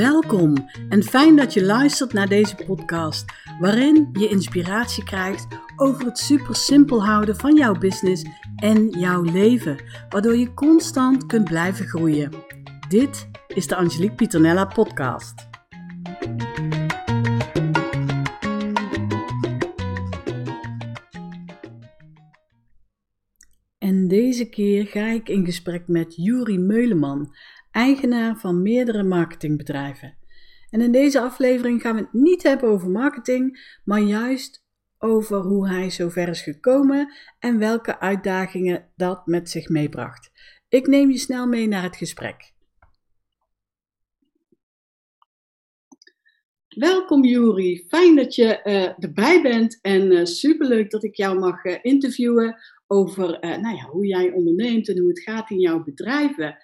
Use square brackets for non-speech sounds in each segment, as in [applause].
Welkom en fijn dat je luistert naar deze podcast, waarin je inspiratie krijgt over het super simpel houden van jouw business en jouw leven, waardoor je constant kunt blijven groeien. Dit is de Angelique Pieternella podcast. En deze keer ga ik in gesprek met Juri Meuleman, eigenaar van meerdere marketingbedrijven. En in deze aflevering gaan we het niet hebben over marketing, maar juist over hoe hij zover is gekomen en welke uitdagingen dat met zich meebracht. Ik neem je snel mee naar het gesprek. Welkom Juri, fijn dat je uh, erbij bent en uh, superleuk dat ik jou mag uh, interviewen over nou ja, hoe jij onderneemt en hoe het gaat in jouw bedrijven.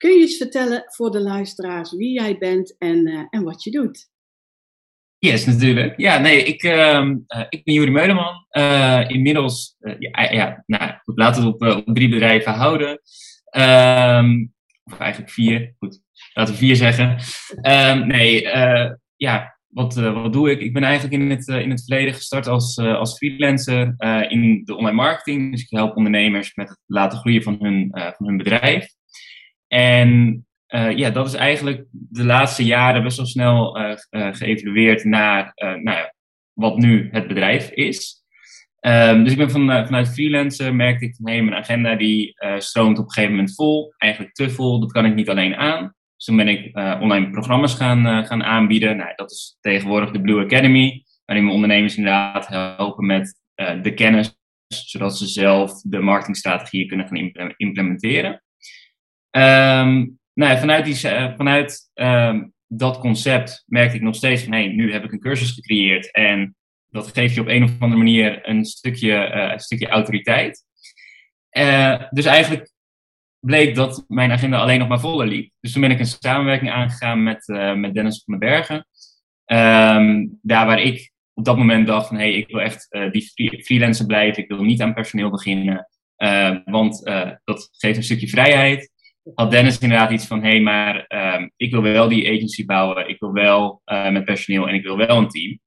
Kun je eens vertellen voor de luisteraars wie jij bent en, uh, en wat je doet? Yes, natuurlijk. Ja, nee, ik, uh, ik ben Juri Meuleman. Uh, inmiddels, ja, ja, nou, goed, laten we het op, op drie bedrijven houden. Um, of eigenlijk vier, goed, laten we vier zeggen. Um, nee, ja, wat, wat doe ik? Ik ben eigenlijk in het, in het verleden gestart als, als freelancer in de online marketing. Dus ik help ondernemers met het laten groeien van hun, van hun bedrijf. En uh, ja, dat is eigenlijk de laatste jaren best wel snel uh, geëvalueerd naar nou ja, wat nu het bedrijf is. Um, dus ik ben van, vanuit freelancer merkte ik hey, mijn agenda die stroomt op een gegeven moment vol. Eigenlijk te vol, dat kan ik niet alleen aan. Dus toen ben ik online programma's gaan, gaan aanbieden. Nou, dat is tegenwoordig de Blue Academy, waarin we ondernemers inderdaad helpen met de kennis, zodat ze zelf de marketingstrategieën kunnen gaan implementeren. Um, nou ja, vanuit, die, uh, vanuit um, dat concept merkte ik nog steeds van, hey, nu heb ik een cursus gecreëerd en dat geeft je op een of andere manier een stukje, uh, een stukje autoriteit. Uh, dus eigenlijk bleek dat mijn agenda alleen nog maar voller liep. Dus toen ben ik een samenwerking aangegaan met, met Dennis van den Bergen. Um, daar waar ik op dat moment dacht van, hey, ik wil echt die freelancer blijven, ik wil niet aan personeel beginnen, want dat geeft een stukje vrijheid had Dennis inderdaad iets van: hé, hey, maar uh, ik wil wel die agency bouwen, ik wil wel uh, met personeel en ik wil wel een team.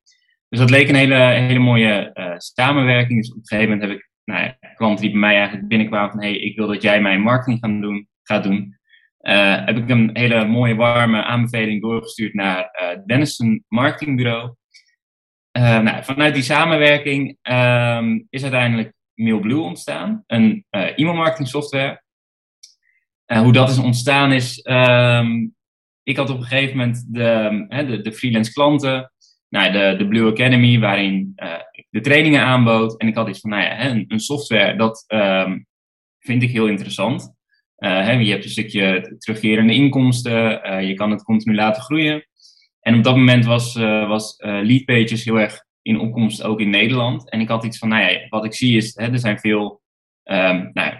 Dus dat leek een hele, hele mooie uh, samenwerking. Dus op een gegeven moment heb ik nou ja, klanten die bij mij eigenlijk binnenkwamen van: hé, hey, ik wil dat jij mijn marketing gaan doen, gaat doen. Uh, heb ik een hele mooie, warme aanbeveling doorgestuurd naar Dennis' marketingbureau. nou, vanuit die samenwerking um, is uiteindelijk MailBlue ontstaan, een e-mailmarketing software uh, hoe dat is ontstaan is, um, ik had op een gegeven moment de, de, de freelance klanten, nou, de, de Blue Academy, waarin ik de trainingen aanbood. En ik had iets van, nou ja, een, een software, dat um, vind ik heel interessant. Hè, je hebt een stukje terugkerende inkomsten, je kan het continu laten groeien. En op dat moment was, was Leadpages heel erg in opkomst ook in Nederland. En ik had iets van, nou ja, wat ik zie is, er zijn veel um, nou,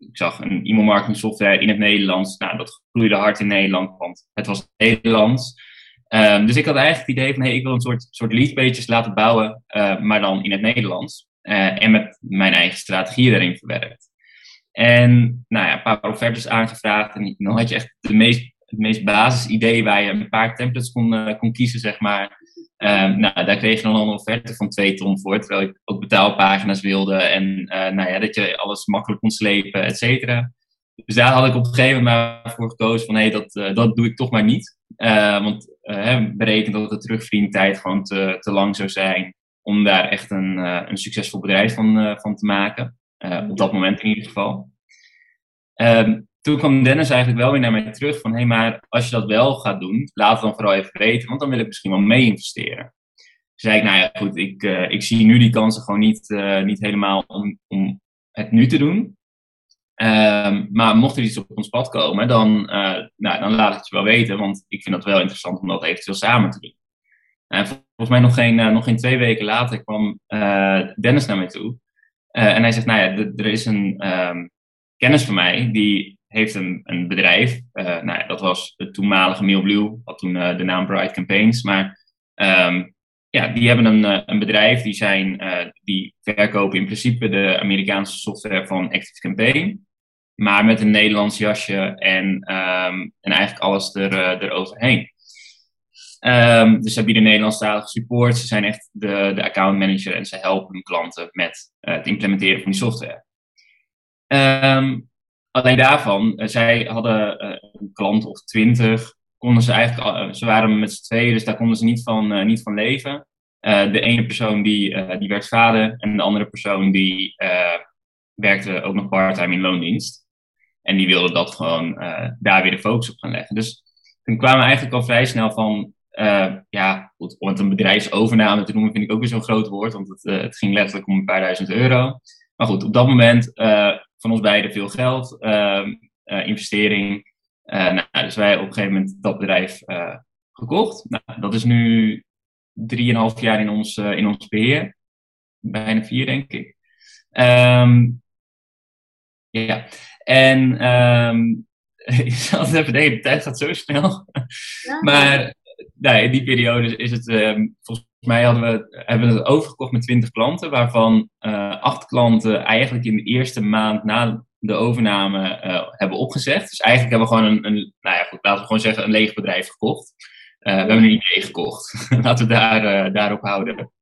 ik zag een e-mailmarketing software in het Nederlands. Nou, dat groeide hard in Nederland, want het was Nederlands. Um, dus ik had eigenlijk het idee van, hey, ik wil een soort, soort leadpages laten bouwen, uh, maar dan in het Nederlands. Uh, en met mijn eigen strategie erin verwerkt. En nou ja, een paar offertes aangevraagd. En dan had je echt de meest, het meest basis idee waar je een paar templates kon, uh, kon kiezen, zeg maar. Um, nou, daar kreeg je dan een offerte van 2 ton voor, terwijl ik ook betaalpagina's wilde en uh, nou ja, dat je alles makkelijk kon slepen, et cetera. Dus daar had ik op een gegeven moment voor gekozen van hé, hey, dat, uh, dat doe ik toch maar niet. Uh, want berekend dat de terugvriendtijd gewoon te, te lang zou zijn om daar echt een, een succesvol bedrijf van, van te maken. op dat moment in ieder geval. Um, toen kwam Dennis eigenlijk wel weer naar mij terug van, hé, hey, maar als je dat wel gaat doen, laat het dan vooral even weten, want dan wil ik misschien wel mee investeren. Toen zei ik, nou ja, goed, ik, uh, ik zie nu die kansen gewoon niet, uh, niet helemaal om, om het nu te doen. Um, maar mocht er iets op ons pad komen, dan, uh, nou, dan laat ik het je wel weten, want ik vind dat wel interessant om dat eventueel samen te doen. En volgens mij nog geen, nog geen twee weken later kwam Dennis naar mij toe. en hij zegt, nou ja, er is een um, kennis van mij die heeft een, een bedrijf. Uh, nou ja, dat was het toenmalige Mailblue, had toen uh, de naam Bright Campaigns. Maar um, ja, die hebben een, uh, een bedrijf, die, zijn, die verkopen in principe de Amerikaanse software van Active Campaign. Maar met een Nederlands jasje en, um, en eigenlijk alles er, eroverheen. Um, dus ze bieden Nederlandstalige support. Ze zijn echt de, de account manager en ze helpen klanten met het implementeren van die software. Um, alleen daarvan, uh, zij hadden uh, een klant of twintig, konden ze eigenlijk, ze waren met z'n tweeën, dus daar konden ze niet van, niet van leven. de ene persoon die, die werd vader en de andere persoon die werkte ook nog part-time in loondienst. En die wilde dat gewoon daar weer de focus op gaan leggen. Dus toen kwamen we eigenlijk al vrij snel van, ja, goed, om het een bedrijfsovername te noemen vind ik ook weer zo'n groot woord, want het, het, ging letterlijk om een paar duizend euro. Maar goed, op dat moment van ons beiden veel geld, ehm, investering. Nou, dus wij op een gegeven moment dat bedrijf gekocht. Nou, dat is nu drieënhalf jaar in ons, in ons beheer. Bijna vier, denk ik. Um, ja, en um, [laughs] ik zal het even denken, de tijd gaat zo snel. Ja. maar nou, in die periode is het, ehm, volgens mij hadden we, hebben we het overgekocht met 20 klanten, waarvan uh, acht klanten eigenlijk in de eerste maand na de overname uh, hebben opgezegd. Dus eigenlijk hebben we gewoon een, een, nou ja, goed, laten we gewoon zeggen, een leeg bedrijf gekocht. Uh, we hebben een idee gekocht. [laughs] laten we daar, daarop houden.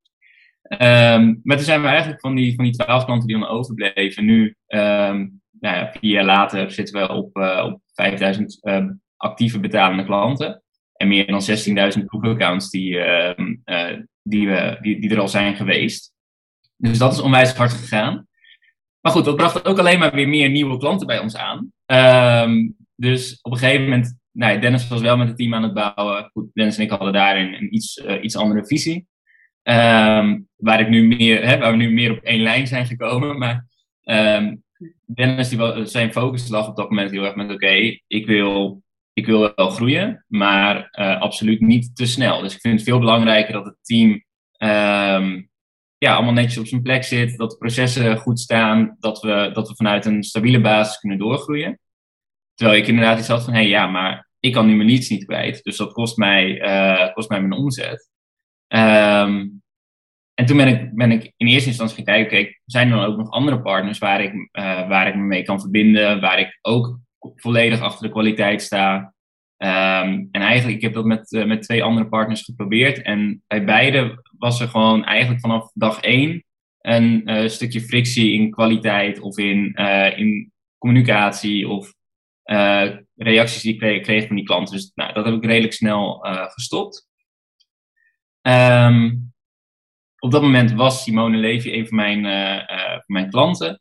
Um, maar toen zijn we eigenlijk van die, van die 12 klanten die dan overbleven, nu, um, nou ja, vier jaar later, zitten we op, op 5000 actieve betalende klanten. En meer dan 16.000 proefaccounts die, uh, uh, die, we, die, die er al zijn geweest. Dus dat is onwijs hard gegaan. Maar goed, dat bracht ook alleen maar weer meer nieuwe klanten bij ons aan. Um, dus op een gegeven moment, nou, Dennis was wel met het team aan het bouwen. Goed, Dennis en ik hadden daarin een iets, uh, iets andere visie. Um, waar, ik nu meer, hè, waar we nu meer op één lijn zijn gekomen. Maar Dennis, die, zijn focus lag op dat moment heel erg met: oké, ik wil ik wil wel groeien, maar uh, absoluut niet te snel. Dus ik vind het veel belangrijker dat het team um, ja, allemaal netjes op zijn plek zit, dat de processen goed staan, dat we, dat we vanuit een stabiele basis kunnen doorgroeien. Terwijl ik inderdaad iets had van, hé hey, ja, maar ik kan nu mijn leads niet kwijt, dus dat kost mij, uh, kost mij mijn omzet. Um, en toen ben ik, ben ik in eerste instantie gaan kijken, kijk, zijn er dan ook nog andere partners waar ik, uh, waar ik me mee kan verbinden, waar ik ook volledig achter de kwaliteit sta. Um, en eigenlijk, ik heb dat met, uh, met twee andere partners geprobeerd. En bij beide was er gewoon eigenlijk vanaf dag één een uh, stukje frictie in kwaliteit of in, uh, in communicatie of reacties die ik kreeg, van die klanten. Dus nou, dat heb ik redelijk snel gestopt. Um, op dat moment was Simone Levy een van mijn, mijn klanten.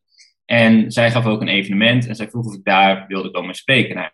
En zij gaf ook een evenement en zij vroeg of ik daar wilde komen spreken. Nou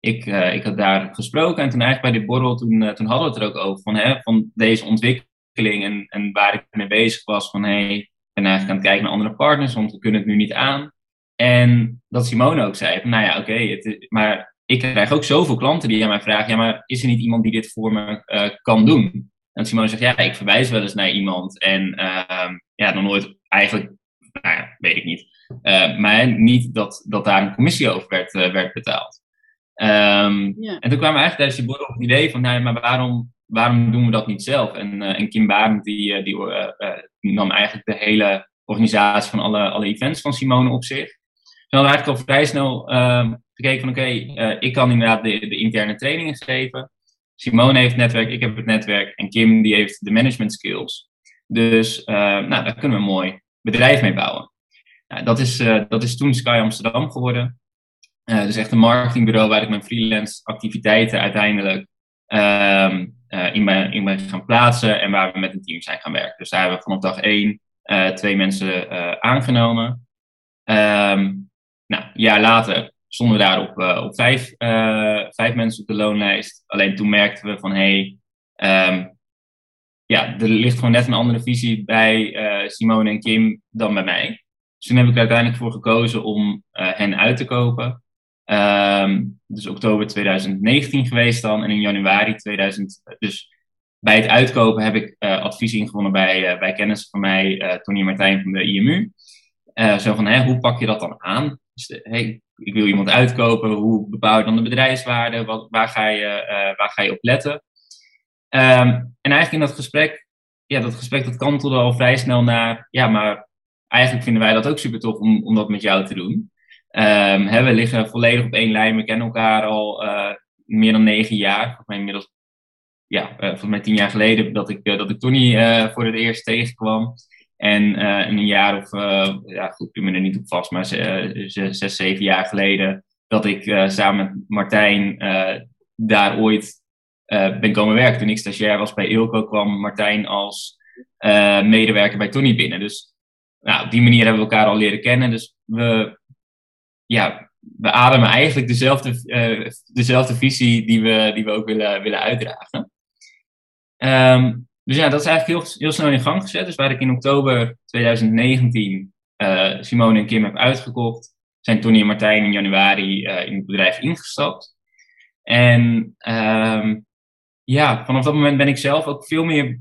ik, uh, ik had daar gesproken en toen eigenlijk bij dit borrel, toen, uh, toen hadden we het er ook over van, hè, van deze ontwikkeling en, en waar ik mee bezig was van, hey, ik ben eigenlijk aan het kijken naar andere partners, want we kunnen het nu niet aan. En dat Simone ook zei, van, nou ja, oké, maar ik krijg ook zoveel klanten die aan mij vragen, ja, maar is er niet iemand die dit voor me uh, kan doen? En Simone zegt, ja, ik verwijs wel eens naar iemand en ehm, ja, nog nooit eigenlijk, nou ja, weet ik niet. Uh, maar niet dat, dat daar een commissie over werd, uh, werd betaald. Um, ja. En toen kwamen we eigenlijk tijdens die borrel op het idee van, nou, maar waarom, waarom doen we dat niet zelf? En, uh, en Kim Barend die, die nam eigenlijk de hele organisatie van alle, alle events van Simone op zich. We hadden eigenlijk al vrij snel ehm, gekeken van, oké, okay, ik kan inderdaad de, de interne trainingen geven. Simone heeft het netwerk, ik heb het netwerk en Kim die heeft de management skills. Dus nou, daar kunnen we mooi bedrijf mee bouwen. Nou, dat, is, uh, dat is toen Sky Amsterdam geworden. Dus echt een marketingbureau waar ik mijn freelance activiteiten uiteindelijk uh, in, ben, in ben gaan plaatsen en waar we met een team zijn gaan werken. Dus daar hebben we vanaf dag één twee mensen aangenomen. Um, nou, een jaar later stonden we daar op, op vijf, vijf mensen op de loonlijst. Alleen toen merkten we van hé, hey, um, ja, er ligt gewoon net een andere visie bij Simone en Kim dan bij mij. Dus toen heb ik er uiteindelijk voor gekozen om uh, hen uit te kopen. Um, dus oktober 2019 geweest dan. En in januari 2000. Dus bij het uitkopen heb ik uh, advies ingewonnen bij, bij kennissen van mij, Tony Martijn van de IMU. zo van, hè, hoe pak je dat dan aan? Dus, hey, ik wil iemand uitkopen. Hoe bepaal je dan de bedrijfswaarde? Wat, waar, ga je, waar ga je op letten? Um, en eigenlijk in dat gesprek, ja, dat gesprek dat kantelde al vrij snel naar, ja, maar eigenlijk vinden wij dat ook super tof om, om dat met jou te doen. Um, hè, we liggen volledig op één lijn. We kennen elkaar al uh, meer dan negen jaar. Volgens mij inmiddels ja, volgens mij tien jaar geleden dat ik, dat ik Tony voor het eerst tegenkwam. En een jaar of, ja goed, ik ben er niet op vast, maar zes, zeven jaar geleden dat ik samen met Martijn daar ooit ben komen werken. Toen ik stagiair was bij Ilco kwam Martijn als medewerker bij Tony binnen. Dus nou, op die manier hebben we elkaar al leren kennen. Dus we, ja, we ademen eigenlijk dezelfde, uh, dezelfde visie die we, die we ook willen, willen uitdragen. Um, dus ja, dat is eigenlijk heel, heel snel in gang gezet. Dus waar ik in oktober 2019 uh, eh, Simone en Kim heb uitgekocht, zijn Tony en Martijn in januari in het bedrijf ingestapt. En um, ja, vanaf dat moment ben ik zelf ook veel meer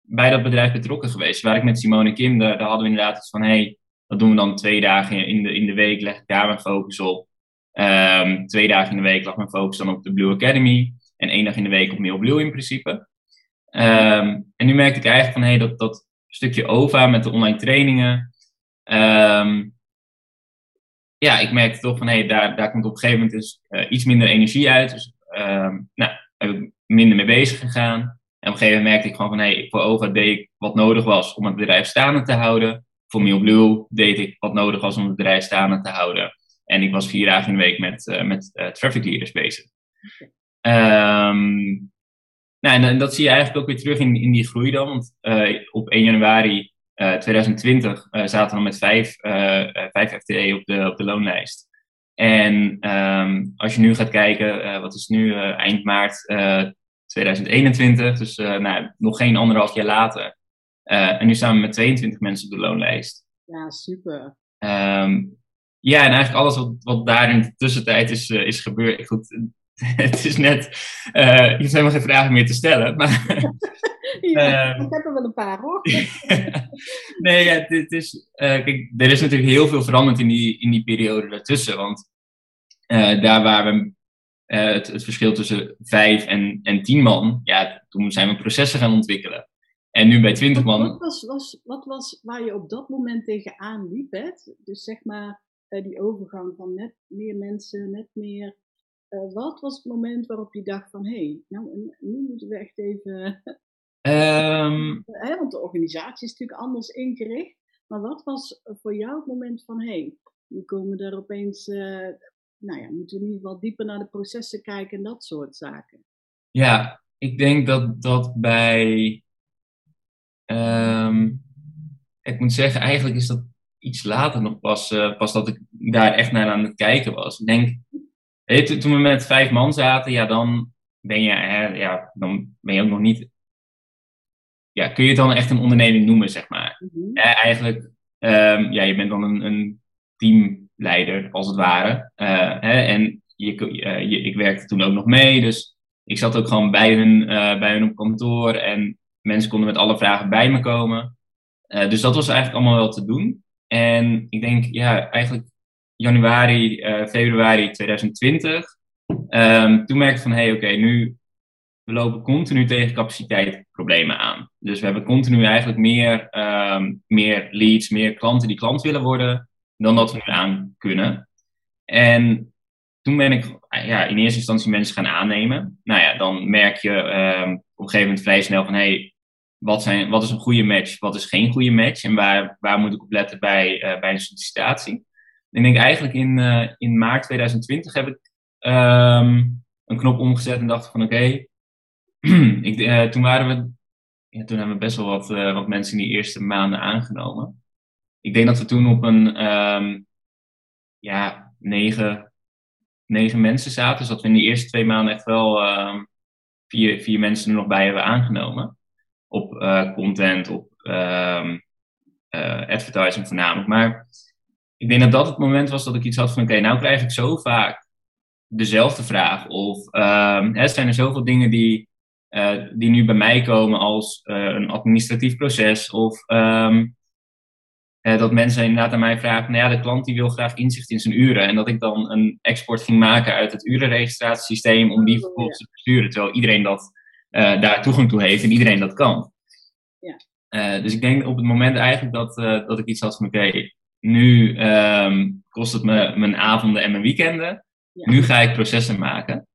bij dat bedrijf betrokken geweest. Waar ik met Simone Kim, daar, hadden we inderdaad van, hey, dat doen we dan twee dagen in de, in de week, leg ik daar mijn focus op. Um, twee dagen in de week lag mijn focus dan op de Blue Academy. En één dag in de week op Mail Blue in principe. Um, en nu merkte ik eigenlijk van, hey, dat, dat stukje OVA met de online trainingen. Um, ja, ik merkte toch van, hey, daar, daar komt op een gegeven moment dus, uh, iets minder energie uit. Dus nou, heb ik minder mee bezig gegaan. En op een gegeven moment merkte ik gewoon van, hey, voor OVA deed ik wat nodig was om het bedrijf staande te houden. Voor MealBlue deed ik wat nodig was om het bedrijf staande te houden. En ik was vier dagen in de week met, uh, met uh, traffic leaders bezig. Um, nou, en, dat zie je eigenlijk ook weer terug in, in die groei dan. Want uh, op 1 januari 2020 zaten we met vijf, vijf FTE op de, op de loonlijst. En um, als je nu gaat kijken, wat is nu eind maart 2021, dus uh, nou, nog geen anderhalf jaar later. Uh, en nu staan we met 22 mensen op de loonlijst. Ja, super. Um, ja, en eigenlijk alles wat, wat daar in de tussentijd is, uh, is gebeurd. Goed, [laughs] het is net, je hoeft helemaal geen vragen meer te stellen. Maar, [laughs] ja, ik heb er wel een paar hoor. [laughs] nee, ja, dit is, kijk, er is natuurlijk heel veel veranderd in die, in die periode daartussen. Want daar waar we uh, het, het, verschil tussen vijf en, en tien man, ja, toen zijn we processen gaan ontwikkelen. En nu bij twintig man. Wat was, was, wat was waar je op dat moment tegenaan liep? Hè? Dus zeg maar uh, die overgang van net meer mensen, net meer. Uh, wat was het moment waarop je dacht van hé, hey, nou nu moeten we echt even. [laughs] Um... want de organisatie is natuurlijk anders ingericht. Maar wat was voor jou het moment van hé, hey, nu komen er opeens nou ja, moeten we in ieder geval dieper naar de processen kijken en dat soort zaken. Ja, ik denk dat dat bij. Um, ik moet zeggen, eigenlijk is dat iets later nog pas, uh, pas dat ik daar echt naar aan het kijken was. Ik denk, weet, toen we met vijf man zaten, ja, dan ben je, hè, ja, dan ben je ook nog niet. Ja, kun je het dan echt een onderneming noemen, zeg maar? Mm -hmm. eigenlijk, um, ja, je bent dan een, een team leider, als het ware. Uh, hè, en je, uh, je, ik werkte toen ook nog mee, dus ik zat ook gewoon bij hun, uh, bij hun op kantoor en mensen konden met alle vragen bij me komen. dus dat was eigenlijk allemaal wel te doen. En ik denk, ja, eigenlijk januari, februari 2020, um, ehm, toen merkte ik van, hé, hey, oké, nu we lopen continu tegen capaciteitsproblemen aan. Dus we hebben continu eigenlijk meer, um, meer leads, meer klanten die klant willen worden dan dat we nu aan kunnen. En toen ben ik ja, in eerste instantie mensen gaan aannemen. Nou ja, dan merk je um, op een gegeven moment vrij snel van hey, wat, zijn, wat is een goede match, wat is geen goede match en waar, waar moet ik op letten bij, uh, bij een sollicitatie. En ik denk eigenlijk in, uh, in maart 2020 heb ik um, een knop omgezet en dacht van oké, [clears throat] okay, uh, toen waren we, ja, toen hebben we best wel wat, wat mensen in die eerste maanden aangenomen ik denk dat we toen op een um, ja, negen, negen mensen zaten. Dus dat we in de eerste twee maanden echt wel um, vier, vier mensen er nog bij hebben aangenomen. Op uh, content, op um, uh, advertising voornamelijk. Maar ik denk dat dat het moment was dat ik iets had van: oké, nou krijg ik zo vaak dezelfde vraag. Of hè, zijn er zoveel dingen die, uh, die nu bij mij komen als een administratief proces. Of uh, dat mensen inderdaad aan mij vragen, nou ja, de klant die wil graag inzicht in zijn uren. En dat ik dan een export ging maken uit het urenregistratiesysteem om die oh, vervolgens te besturen. Terwijl iedereen dat, uh, daar toegang toe heeft en iedereen dat kan. Ja. Uh, dus ik denk op het moment eigenlijk dat, dat ik iets had van, oké, okay, nu um, kost het me mijn avonden en mijn weekenden. Ja. Nu ga ik processen maken.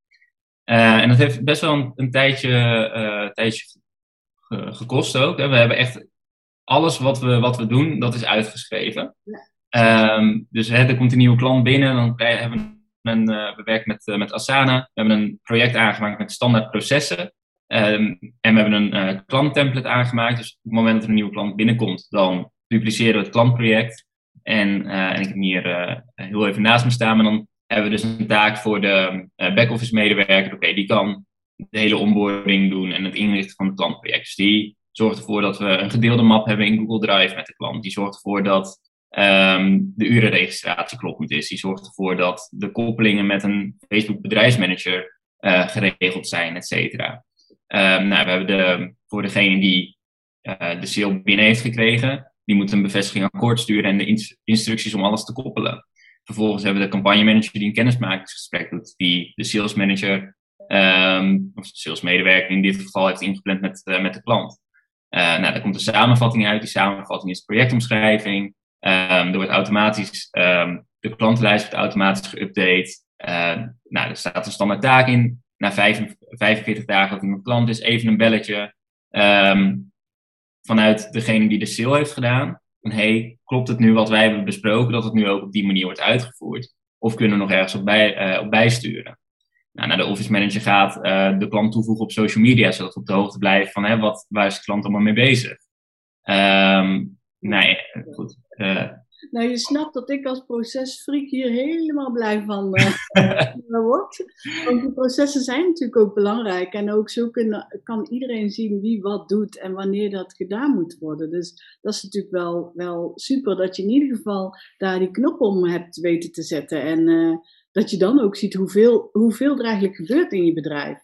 en dat heeft best wel een, een tijdje, tijdje gekost ook. Hè. We hebben echt alles wat we, wat we doen, dat is uitgeschreven. Ehm, dus hè, er komt een nieuwe klant binnen, dan hebben we een, uh, we werken met, uh, met Asana. We hebben een project aangemaakt met standaard processen. Um, en we hebben een uh, klanttemplate aangemaakt. Dus op het moment dat er een nieuwe klant binnenkomt, dan dupliceren we het klantproject. En, en ik heb hier heel even naast me staan, maar dan hebben we dus een taak voor de back-office medewerker. Oké, die kan de hele onboarding doen en het inrichten van het klantproject. Dus die zorgt ervoor dat we een gedeelde map hebben in Google Drive met de klant. Die zorgt ervoor dat um, de urenregistratie kloppend is. Die zorgt ervoor dat de koppelingen met een Facebook bedrijfsmanager uh, geregeld zijn, et cetera. Um, nou, we hebben de, voor degene die uh, de sale binnen heeft gekregen, die moet een bevestiging akkoord sturen en de instructies om alles te koppelen. Vervolgens hebben we de campagnemanager die een kennismakingsgesprek doet, die de sales manager um, of de salesmedewerker in dit geval heeft ingepland met, uh, met de klant. Uh, nou, daar komt een samenvatting uit. Die samenvatting is projectomschrijving. Um, er wordt automatisch, um, de klantenlijst wordt automatisch geüpdate. Uh, nou, er staat een standaard taak in. Na 45 dagen dat iemand klant is, even een belletje vanuit degene die de sale heeft gedaan. Van hey, klopt het nu wat wij hebben besproken, dat het nu ook op die manier wordt uitgevoerd? Of kunnen we nog ergens op, bij, uh, op bijsturen? Nou, naar de office manager gaat, uh, de klant toevoegen op social media, zodat we op de hoogte blijven van hè, wat, waar is de klant allemaal mee bezig. Um, nee, goed. Uh, nou, je snapt dat ik als procesfreak hier helemaal blij van [laughs] uh, word. Want die processen zijn natuurlijk ook belangrijk. En ook zo kunnen, kan iedereen zien wie wat doet en wanneer dat gedaan moet worden. Dus dat is natuurlijk wel, wel super dat je in ieder geval daar die knop om hebt weten te zetten. En uh, dat je dan ook ziet hoeveel, hoeveel er eigenlijk gebeurt in je bedrijf.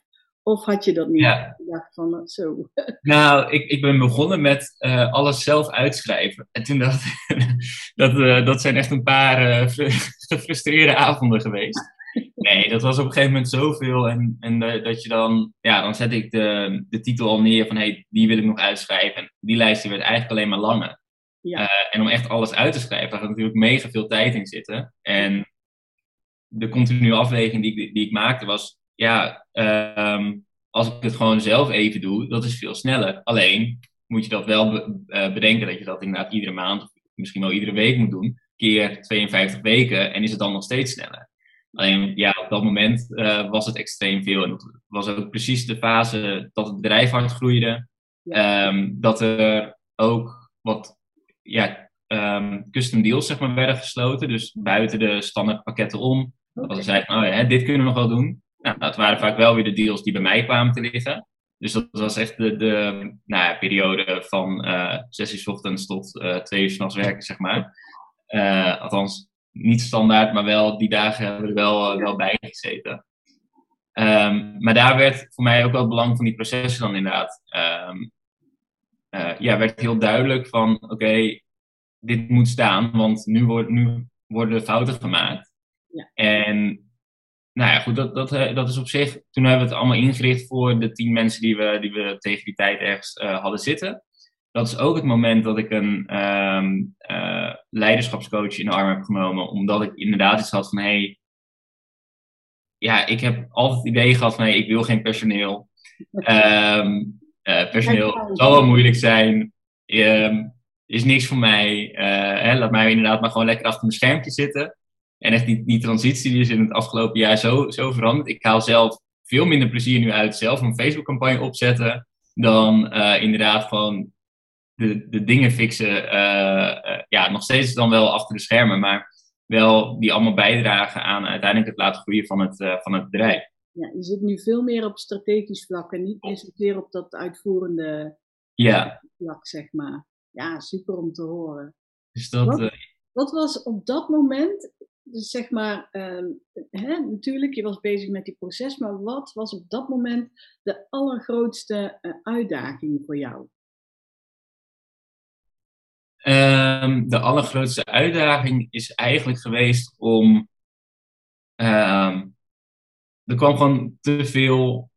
Of had je dat niet ja. gedacht van eh, zo? [laughs] Nou, ik, ik ben begonnen met uh, alles zelf uitschrijven. En toen dacht ik, [laughs] dat, uh, dat zijn echt een paar uh, [laughs] gefrustreerde avonden geweest. Nee, dat was op een gegeven moment zoveel. En, en dat je dan, ja, dan zet ik de, de titel al neer van, hé, hey, die wil ik nog uitschrijven. En die lijst die werd eigenlijk alleen maar langer. Ja. en om echt alles uit te schrijven, daar gaat natuurlijk mega veel tijd in zitten. En de continue afweging die ik, die ik maakte was, ja, um, als ik het gewoon zelf even doe, dat is veel sneller. Alleen moet je dat wel be uh, bedenken dat je dat inderdaad iedere maand of misschien wel iedere week moet doen, keer 52 weken en is het dan nog steeds sneller. Alleen ja, op dat moment uh, was het extreem veel. En dat was ook precies de fase dat het bedrijf hard groeide. Um, dat er ook wat ja, um, custom deals zeg maar, werden gesloten. Dus buiten de standaard pakketten om. Okay. Als zei, oh ja, dit kunnen we nog wel doen. Nou, dat waren vaak wel weer de deals die bij mij kwamen te liggen. Dus dat was echt de, de nou ja, periode van uh, zes uur s ochtends tot uh, twee uur s'nachts werken, zeg maar. Uh, althans, niet standaard, maar wel die dagen hebben we er wel, wel bij gezeten. Um, maar daar werd voor mij ook wel het belang van die processen dan inderdaad. Um, ja, werd heel duidelijk van, oké, dit moet staan, want nu, wordt, nu worden fouten gemaakt. Ja. En nou ja, goed, dat, dat, eh, dat is op zich. Toen hebben we het allemaal ingericht voor de tien mensen die we, die we tegen die tijd ergens uh, hadden zitten. Dat is ook het moment dat ik een um, uh, leiderschapscoach in de arm heb genomen, omdat ik inderdaad iets had van: hé, hey, ja, ik heb altijd het idee gehad van: hé, hey, ik wil geen personeel. Um, [laughs] uh, personeel zal wel moeilijk zijn. Um, is niks voor mij. Hè, laat mij inderdaad maar gewoon lekker achter mijn schermpje zitten. En echt die, die transitie die is in het afgelopen jaar zo, zo veranderd. Ik haal zelf veel minder plezier nu uit zelf een Facebook-campagne opzetten. Dan uh, inderdaad gewoon de, de dingen fixen. Uh, uh, ja, nog steeds dan wel achter de schermen. Maar wel die allemaal bijdragen aan uiteindelijk het laten groeien van het, van het bedrijf. Ja, je zit nu veel meer op strategisch vlak en niet meer zozeer op dat uitvoerende ja. vlak, zeg maar. Ja, super om te horen. Dus dat, wat, wat was op dat moment dus zeg maar, uh, hè, natuurlijk, je was bezig met die proces, maar wat was op dat moment de allergrootste uh, uitdaging voor jou? Um, de allergrootste uitdaging is eigenlijk geweest om. Um, er kwam gewoon te veel,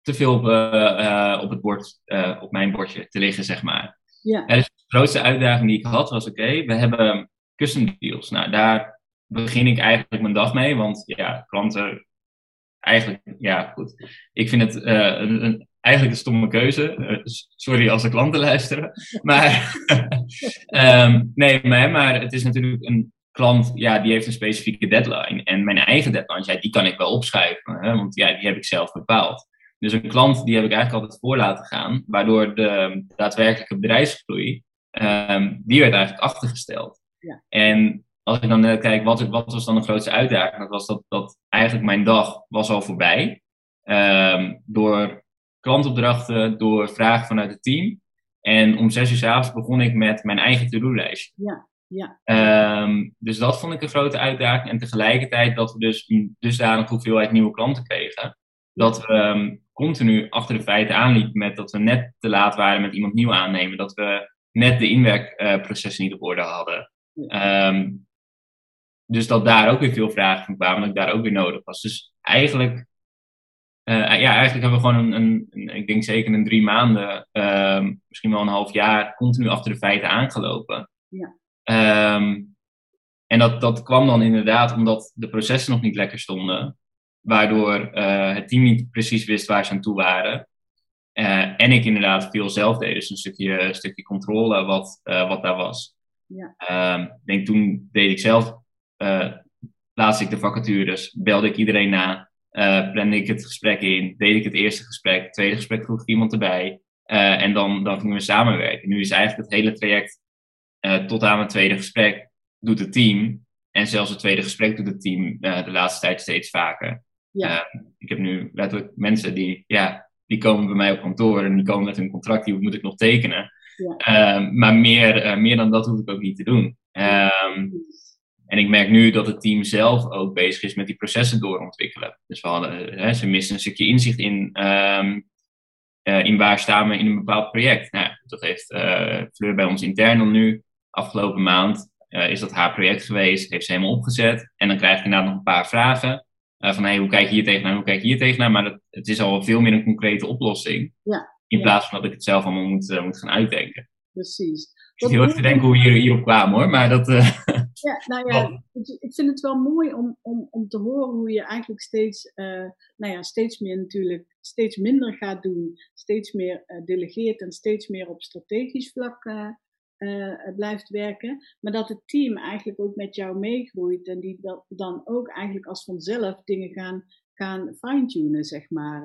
te veel op, uh, op het bord, op mijn bordje te liggen, zeg maar. Ja. dus de grootste uitdaging die ik had was: oké, we hebben custom deals. Nou, daar begin ik eigenlijk mijn dag mee. Want ja, klanten eigenlijk, ja, goed. Ik vind het een, een, eigenlijk een stomme keuze. sorry als de klanten [laughs] luisteren. Maar, um, [laughs] nee, maar, maar het is natuurlijk een klant, ja, die heeft een specifieke deadline. En mijn eigen deadline, ja, die kan ik wel opschrijven, hè, want ja, die heb ik zelf bepaald. Dus een klant, die heb ik eigenlijk altijd voor laten gaan, waardoor de daadwerkelijke bedrijfsgroei, um, die werd eigenlijk achtergesteld. Ja. En als ik dan net kijk, wat, wat was dan de grootste uitdaging? Dat was dat, dat eigenlijk mijn dag was al voorbij. Um, door klantopdrachten, door vragen vanuit het team. En om zes uur s avonds begon ik met mijn eigen to-do-lijstje. Ja, ja. Um, dus dat vond ik een grote uitdaging. En tegelijkertijd dat we dus een dusdanig hoeveelheid nieuwe klanten kregen. Dat we um, continu achter de feiten aanliepen met dat we net te laat waren met iemand nieuw aannemen. Dat we net de inwerkprocessen niet op orde hadden. Um, dus dat daar ook weer veel vragen van kwamen, dat ik daar ook weer nodig was. Dus eigenlijk, uh, ja, eigenlijk hebben we gewoon een, een, ik denk zeker een drie maanden, uh, misschien wel een half jaar, continu achter de feiten aangelopen. Ja. Um, en dat, dat kwam dan inderdaad omdat de processen nog niet lekker stonden, waardoor uh, het team niet precies wist waar ze aan toe waren. Uh, en ik inderdaad veel zelf deed, dus een stukje, een stukje controle wat, wat daar was. Ja. Um, ik denk toen deed ik zelf uh, laatste ik de vacatures, belde ik iedereen na, uh, plande ik het gesprek in, deed ik het eerste gesprek, het tweede gesprek vroeg ik iemand erbij. Uh, en dan, dan gingen we samenwerken. Nu is eigenlijk het hele traject tot aan het tweede gesprek doet het team. En zelfs het tweede gesprek doet het team de laatste tijd steeds vaker. Ja. ik heb nu letterlijk mensen die, ja, die komen bij mij op kantoor en die komen met hun contract, die moet ik nog tekenen. Ja. maar meer, meer dan dat hoef ik ook niet te doen. Um, en ik merk nu dat het team zelf ook bezig is met die processen doorontwikkelen. Dus we hadden, hè, ze missen een stukje inzicht in, um, uh, in waar staan we in een bepaald project. Nou, dat heeft uh, Fleur bij ons intern nu. Afgelopen maand uh, is dat haar project geweest, heeft ze helemaal opgezet. En dan krijg je inderdaad nog een paar vragen. van hey, hoe kijk je hier tegenaan, hoe kijk je hier tegenaan? Maar dat, het is al veel meer een concrete oplossing. Ja, in plaats van dat ik het zelf allemaal moet, moet gaan uitdenken. Precies. Ik zit heel erg te denken hoe hier, hierop kwamen hoor, maar dat... [laughs] Ja, nou ja, ik vind het wel mooi om, om, om te horen hoe je eigenlijk steeds, uh, nou ja, steeds meer natuurlijk, steeds minder gaat doen, steeds meer uh, delegeert en steeds meer op strategisch vlak blijft werken. Maar dat het team eigenlijk ook met jou meegroeit en die dat dan ook eigenlijk als vanzelf dingen gaan, gaan fine-tunen, zeg maar.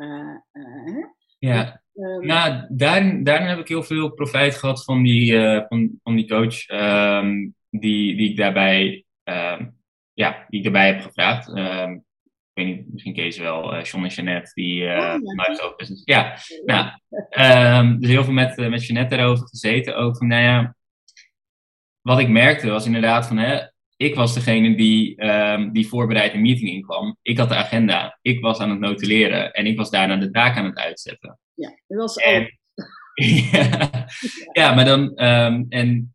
Hè? Ja, um, nou, daarin, daarin heb ik heel veel profijt gehad van die, van, van die coach um, die, die ik daarbij, um, ja, die ik daarbij heb gevraagd. ik weet niet, misschien ze wel, John en Jeannette, die uh, ja. ook business. Ja, nou, dus heel veel met, met Jeannette daarover gezeten. Ook van, nou ja, wat ik merkte was inderdaad van, hè, ik was degene die, um, die voorbereid een meeting inkwam. Ik had de agenda. Ik was aan het notuleren. En ik was daarna de taak aan het uitzetten. Ja, dat was en, [laughs] ja, ja, maar dan... Um, en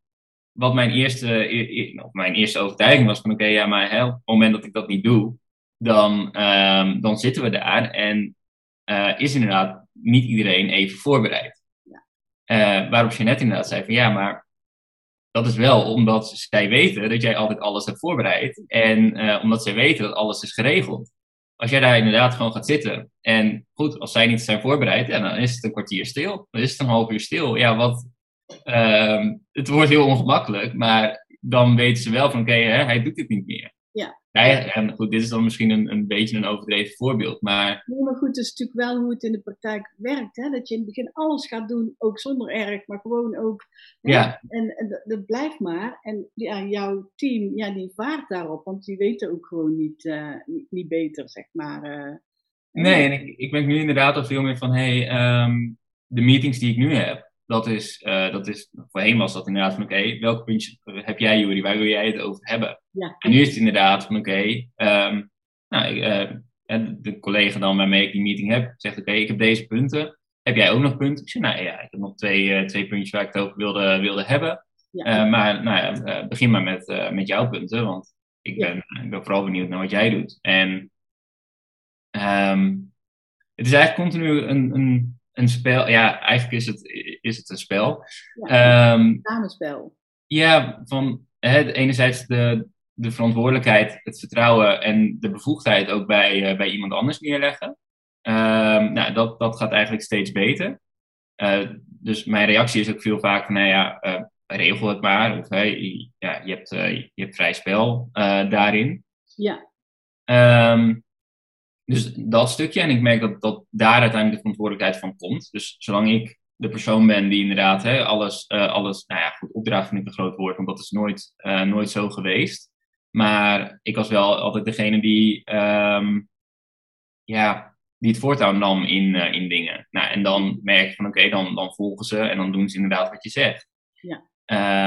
wat mijn eerste, mijn eerste overtuiging was van... Oké, okay, ja, maar hè, op het moment dat ik dat niet doe... Dan, um, dan zitten we daar. En uh, is inderdaad niet iedereen even voorbereid. Ja. Uh, waarop net inderdaad zei van... Ja, maar dat is wel omdat zij weten dat jij altijd alles hebt voorbereid. En uh, omdat zij weten dat alles is geregeld. Als jij daar inderdaad gewoon gaat zitten. En goed, als zij niet zijn voorbereid, ja, dan is het een kwartier stil. Dan is het een half uur stil. Ja, wat. Uh, het wordt heel ongemakkelijk. Maar dan weten ze wel van oké, okay, hij doet dit niet meer. Ja. En goed, dit is dan misschien een, een beetje een overdreven voorbeeld, maar... Nee, maar goed, het is natuurlijk wel hoe het in de praktijk werkt, hè? Dat je in het begin alles gaat doen, ook zonder erg, maar gewoon ook... Hè? Ja. En, en dat blijft maar. En ja, jouw team, ja, die vaart daarop, want die weten ook gewoon niet, uh, niet, beter, zeg maar. Uh, nee, en ik, ik merk nu inderdaad al veel meer van, hé, hey, um, de meetings die ik nu heb, dat is, uh, dat is, voorheen was dat inderdaad van oké, okay, welk puntje heb jij Juri, waar wil jij het over hebben? Ja. En nu is het inderdaad van oké, okay, um, nou, uh, de collega dan waarmee ik die meeting heb, zegt oké, okay, ik heb deze punten. Heb jij ook nog punten? Ik zeg nou ja, ik heb nog twee, uh, twee puntjes waar ik het over wilde, wilde hebben. Ja. maar nou ja, begin maar met, met jouw punten, want ik ben, ja. ik ben vooral benieuwd naar wat jij doet. En um, het is eigenlijk continu een, een een spel. Ja, eigenlijk is het, is het een spel. Ja, um, samenspel. Ja, van hè, enerzijds de, de verantwoordelijkheid, het vertrouwen en de bevoegdheid ook bij, bij iemand anders neerleggen. Ehm, nou, dat, dat gaat eigenlijk steeds beter. dus mijn reactie is ook veel vaak van, nou ja, regel het maar. Of hey, ja, je, hebt, je hebt vrij spel daarin. Ja. Um, dus dat stukje. En ik merk dat, dat daar uiteindelijk de verantwoordelijkheid van komt. Dus zolang ik de persoon ben die inderdaad hè, alles, uh, alles, nou ja, goed, opdracht vind ik een groot woord, want dat is nooit, uh, nooit zo geweest. Maar ik was wel altijd degene die, um, ja, die het voortouw nam in, uh, in dingen. Nou, en dan merk je van oké, okay, dan, dan volgen ze en dan doen ze inderdaad wat je zegt. Ja.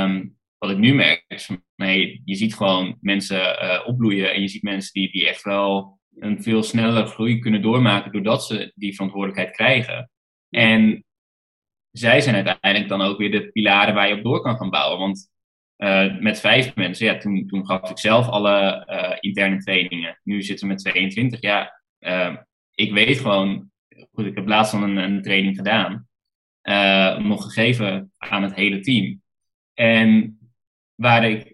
Um, wat ik nu merk is van nee, je ziet gewoon mensen opbloeien en je ziet mensen die, die echt wel een veel snellere groei kunnen doormaken doordat ze die verantwoordelijkheid krijgen. En zij zijn uiteindelijk dan ook weer de pilaren waar je op door kan gaan bouwen. Want uh, met vijf mensen, ja, toen, toen gaf ik zelf alle uh, interne trainingen. Nu zitten we met 22. Ja, uh, ik weet gewoon, goed, ik heb laatst al een, een training gedaan, nog gegeven aan het hele team. En waar ik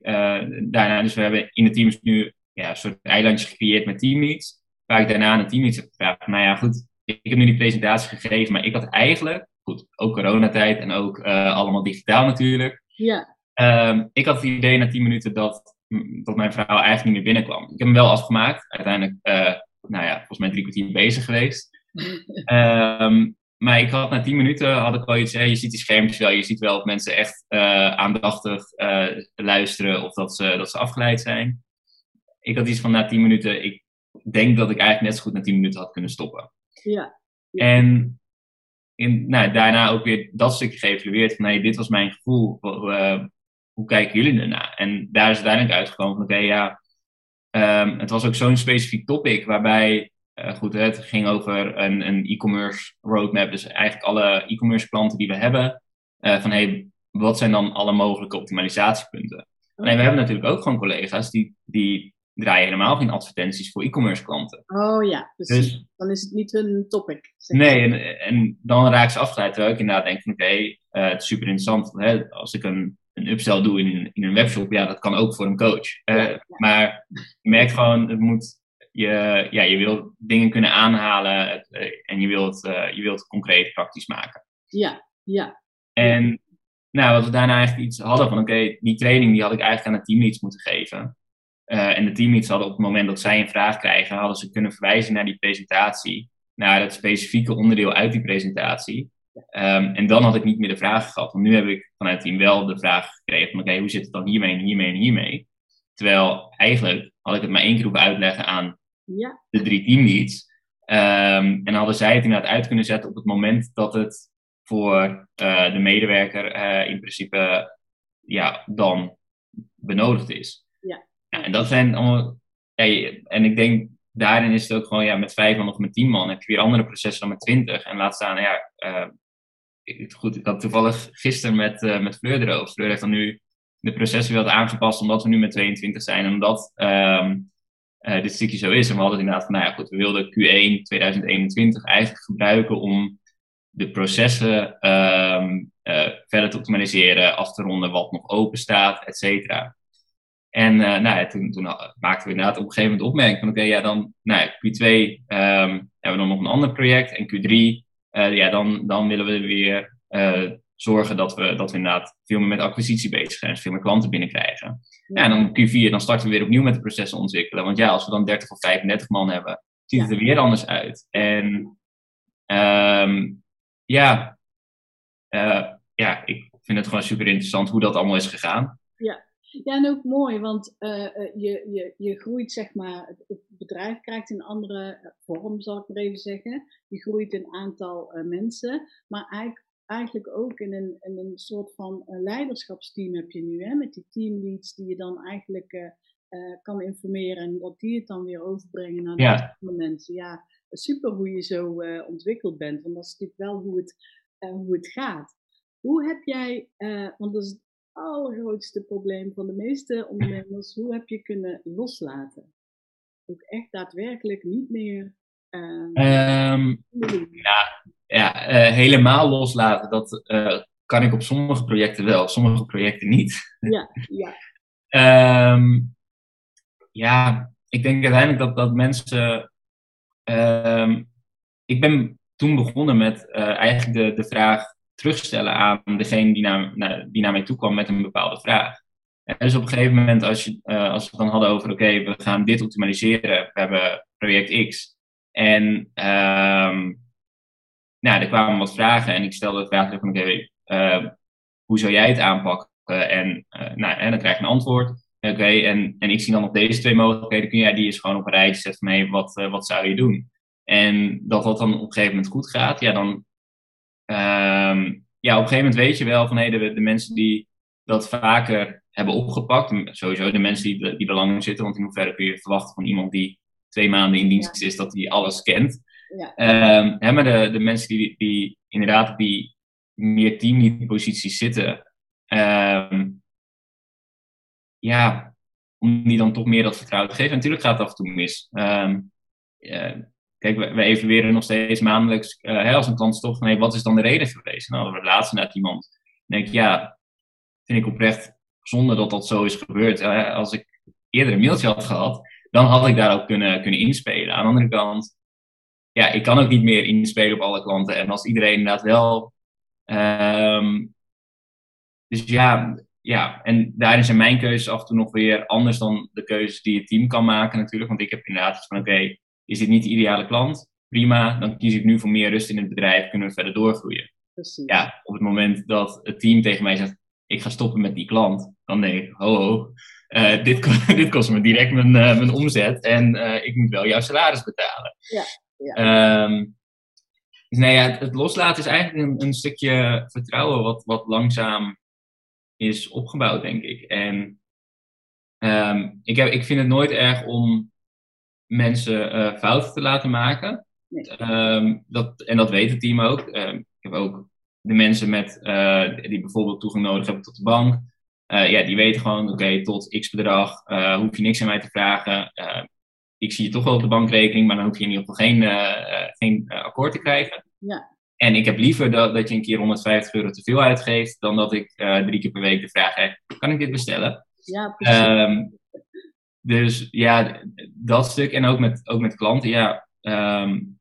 daarna, dus we hebben in de teams nu ja, een soort eilandjes gecreëerd met teammates. Waar ik daarna aan de teammates heb gevraagd. Nou ja, goed, ik heb nu die presentatie gegeven, maar ik had eigenlijk, goed, ook coronatijd en ook uh, allemaal digitaal natuurlijk. Ja. Um, ik had het idee na 10 minuten dat, dat mijn vrouw eigenlijk niet meer binnenkwam. Ik heb hem wel afgemaakt. Uiteindelijk, uh, nou ja, volgens mij drie kwartier bezig geweest. um, [laughs] maar ik had na 10 minuten had ik wel iets, hè, je ziet die schermpjes wel, je ziet wel of mensen echt uh, aandachtig luisteren of dat ze, dat ze afgeleid zijn ik had iets van na 10 minuten, ik denk dat ik eigenlijk net zo goed na 10 minuten had kunnen stoppen. Ja. En in, nou, daarna ook weer dat stukje geëvalueerd van nee, dit was mijn gevoel, uh, hoe kijken jullie ernaar? En daar is uiteindelijk uitgekomen van oké, okay, ja, um, het was ook zo'n specifiek topic waarbij, uh, goed, het ging over een, een e-commerce roadmap, dus eigenlijk alle e-commerce klanten die we hebben, uh, van hey, wat zijn dan alle mogelijke optimalisatiepunten? Nee, we hebben natuurlijk ook gewoon collega's die, die draaien helemaal geen advertenties voor e-commerce klanten. Oh ja, precies. Dus, dan is het niet hun topic. Nee, en, en dan raak ze afgeleid. Terwijl ik inderdaad denk van oké, okay, uh, het is super interessant. Hè? Als ik een, een upsell doe in, in een webshop, ja, dat kan ook voor een coach. Uh, ja. Maar je merkt gewoon, het moet, je, ja, je wilt dingen kunnen aanhalen uh, en je wilt, je wilt het concreet praktisch maken. Ja, ja. En nou, wat we daarna eigenlijk iets hadden van oké, okay, die training die had ik eigenlijk aan het team iets moeten geven. Uh, en de teammates hadden op het moment dat zij een vraag krijgen, hadden ze kunnen verwijzen naar die presentatie, naar het specifieke onderdeel uit die presentatie. Um, en dan had ik niet meer de vraag gehad. Want nu heb ik vanuit het team wel de vraag gekregen van oké, hoe zit het dan hiermee en hiermee en hiermee? Terwijl eigenlijk had ik het maar één keer hoeven uitleggen aan ja. de drie teamleads. Um, en hadden zij het inderdaad uit kunnen zetten op het moment dat het voor uh, de medewerker uh, in principe ja, dan benodigd is. En dat zijn allemaal. en ik denk, daarin is het ook gewoon, ja, met vijf man of met tien man heb je weer andere processen dan met twintig. En laat staan, ja, ik, goed, ik had toevallig gisteren met, uh, met Fleur erover. Fleur heeft dan nu de processen weer aangepast, omdat we nu met 22 zijn. En omdat um, uh, dit stukje zo is. En we hadden inderdaad van, nou ja, goed, we wilden Q1 2021 eigenlijk gebruiken om de processen um, verder te optimaliseren, af te ronden wat nog open staat, et cetera. En uh, nou ja, toen, toen maakten we inderdaad op een gegeven moment opmerking van oké, okay, ja dan, nou ja, Q2 um, hebben we dan nog een ander project en Q3, uh, ja dan, dan willen we weer uh, zorgen dat we, dat we inderdaad veel meer met acquisitie bezig zijn, dus veel meer klanten binnenkrijgen. Ja. en dan Q4, dan starten we weer opnieuw met de processen ontwikkelen, want ja, als we dan 30 of 35 man hebben, ziet het er weer anders uit. En um, ja, ja, ik vind het gewoon super interessant hoe dat allemaal is gegaan. Ja. Ja, en ook mooi, want uh, je, je, je groeit, zeg maar, het bedrijf krijgt een andere vorm, zal ik maar even zeggen. Je groeit een aantal uh, mensen, maar eigenlijk, eigenlijk ook in een, in een soort van leiderschapsteam heb je nu, hè, met die teamleads die je dan eigenlijk kan informeren en dat die het dan weer overbrengen naar de ja. mensen. Ja, super hoe je zo ontwikkeld bent, want dat is natuurlijk wel hoe het, hoe het gaat. Hoe heb jij, want dat is allergrootste probleem van de meeste ondernemers. Hoe heb je kunnen loslaten? Ook echt daadwerkelijk niet meer. Uh, um, ja, ja uh, helemaal loslaten. Dat uh, kan ik op sommige projecten wel, sommige projecten niet. Ja, ja. um, [laughs] ja, ik denk uiteindelijk dat, dat mensen. Ehm, ik ben toen begonnen met uh, eigenlijk de, de vraag terugstellen aan degene die naar, die naar mij toe kwam met een bepaalde vraag. En dus op een gegeven moment, als, je, uh, als we het dan hadden over: oké, we gaan dit optimaliseren, we hebben project X. En um, nou, er kwamen wat vragen en ik stelde de vraag oké, uh, hoe zou jij het aanpakken? en, nou, en dan krijg je een antwoord. Oké, en, en ik zie dan op deze twee mogelijkheden, kun jij die eens gewoon op een rijtje zetten van, wat, wat zou je doen? En dat dat dan op een gegeven moment goed gaat, ja, dan, um, ja, op een gegeven moment weet je wel van, hé, de, de mensen die dat vaker hebben opgepakt, sowieso de mensen die, die er lang in zitten, want in hoeverre kun je verwachten van iemand die twee maanden in dienst is, dat die alles kent. Ja. Um, hè, maar de, de mensen die, die inderdaad op die meer teamlead-posities zitten, um, ja, om die dan toch meer dat vertrouwen te geven. En natuurlijk gaat het af en toe mis. Um, uh, kijk, we, we, evalueren nog steeds maandelijks uh, hè, als een klant toch van, wat is dan de reden geweest? Nou, we laatst net iemand. Dan denk ik, ja, vind ik oprecht zonde dat dat zo is gebeurd. Uh, als ik eerder een mailtje had gehad, dan had ik daar ook kunnen, kunnen inspelen. Aan de andere kant, ja, ik kan ook niet meer inspelen op alle klanten. En als iedereen inderdaad wel. Um, dus ja, ja, en daarin zijn mijn keuzes af en toe nog weer anders dan de keuzes die het team kan maken natuurlijk. Want ik heb inderdaad van, oké, is dit niet de ideale klant? Prima, dan kies ik nu voor meer rust in het bedrijf, kunnen we verder doorgroeien. Precies. Ja, op het moment dat het team tegen mij zegt, ik ga stoppen met die klant, dan denk ik, ho ho, uh, [laughs] dit, kost, [laughs] dit kost me direct mijn, uh, mijn omzet en uh, ik moet wel jouw salaris betalen. Ja, ja. Um, dus nee, ja, het, het loslaten is eigenlijk een, een stukje vertrouwen wat, wat langzaam is opgebouwd, denk ik. En um, ik, heb, ik vind het nooit erg om mensen uh, fouten te laten maken. Um, dat, en dat weet het team ook. Um, ik heb ook de mensen met, uh, die bijvoorbeeld toegang nodig hebben tot de bank. Uh, ja, die weten gewoon, oké, okay, tot x bedrag hoef je niks aan mij te vragen. ik zie je toch wel op de bankrekening, maar dan hoef je in ieder geval geen, geen akkoord te krijgen. Ja. En ik heb liever dat, dat je een keer 150 euro te veel uitgeeft, dan dat ik drie keer per week de vraag heb: kan ik dit bestellen? Ja, precies. Um, dus ja, dat stuk. En ook met, ook met klanten. Ja, um,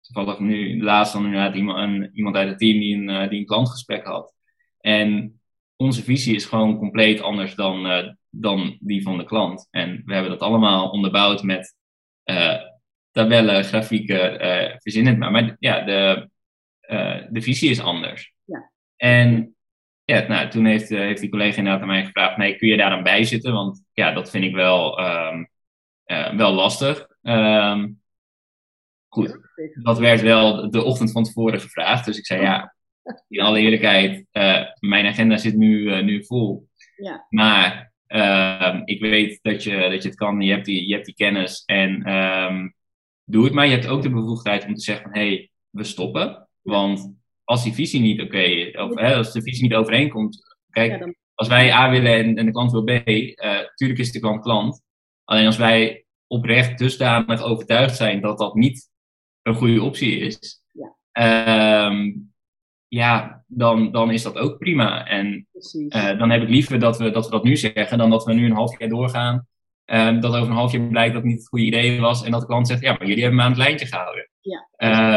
toevallig nu, laatst dan inderdaad iemand, een, iemand uit het team die een, uh, die een klantgesprek had. En onze visie is gewoon compleet anders dan, uh, dan die van de klant. En we hebben dat allemaal onderbouwd met tabellen, grafieken, verzinnen maar. Maar ja, de uh, de visie is anders. Ja. En ja, nou, toen heeft, uh, heeft die collega inderdaad aan mij gevraagd, nee, kun je daar dan bij zitten? Want ja, dat vind ik wel, um, uh, wel lastig. Um, goed, dat werd wel de ochtend van tevoren gevraagd. Dus ik zei, ja, in alle eerlijkheid, mijn agenda zit nu, nu vol. Ja. Maar uh, ik weet dat je, dat je het kan, je hebt die, je hebt die kennis en um, doe het maar. Je hebt ook de bevoegdheid om te zeggen van, hé, hey, we stoppen. Want als die visie niet oké okay, of hè, als de visie niet overeenkomt, kijk, als wij A willen en, en de klant wil B, natuurlijk uh, is de klant klant. Alleen als wij oprecht dusdanig overtuigd zijn dat dat niet een goede optie is, ja, um, ja dan, dan is dat ook prima. En uh, dan heb ik liever dat we, dat we dat nu zeggen, dan dat we nu een half jaar doorgaan. Um, dat over een half jaar blijkt dat het niet het goede idee was en dat de klant zegt, ja, maar jullie hebben me aan het lijntje gehouden. Ja.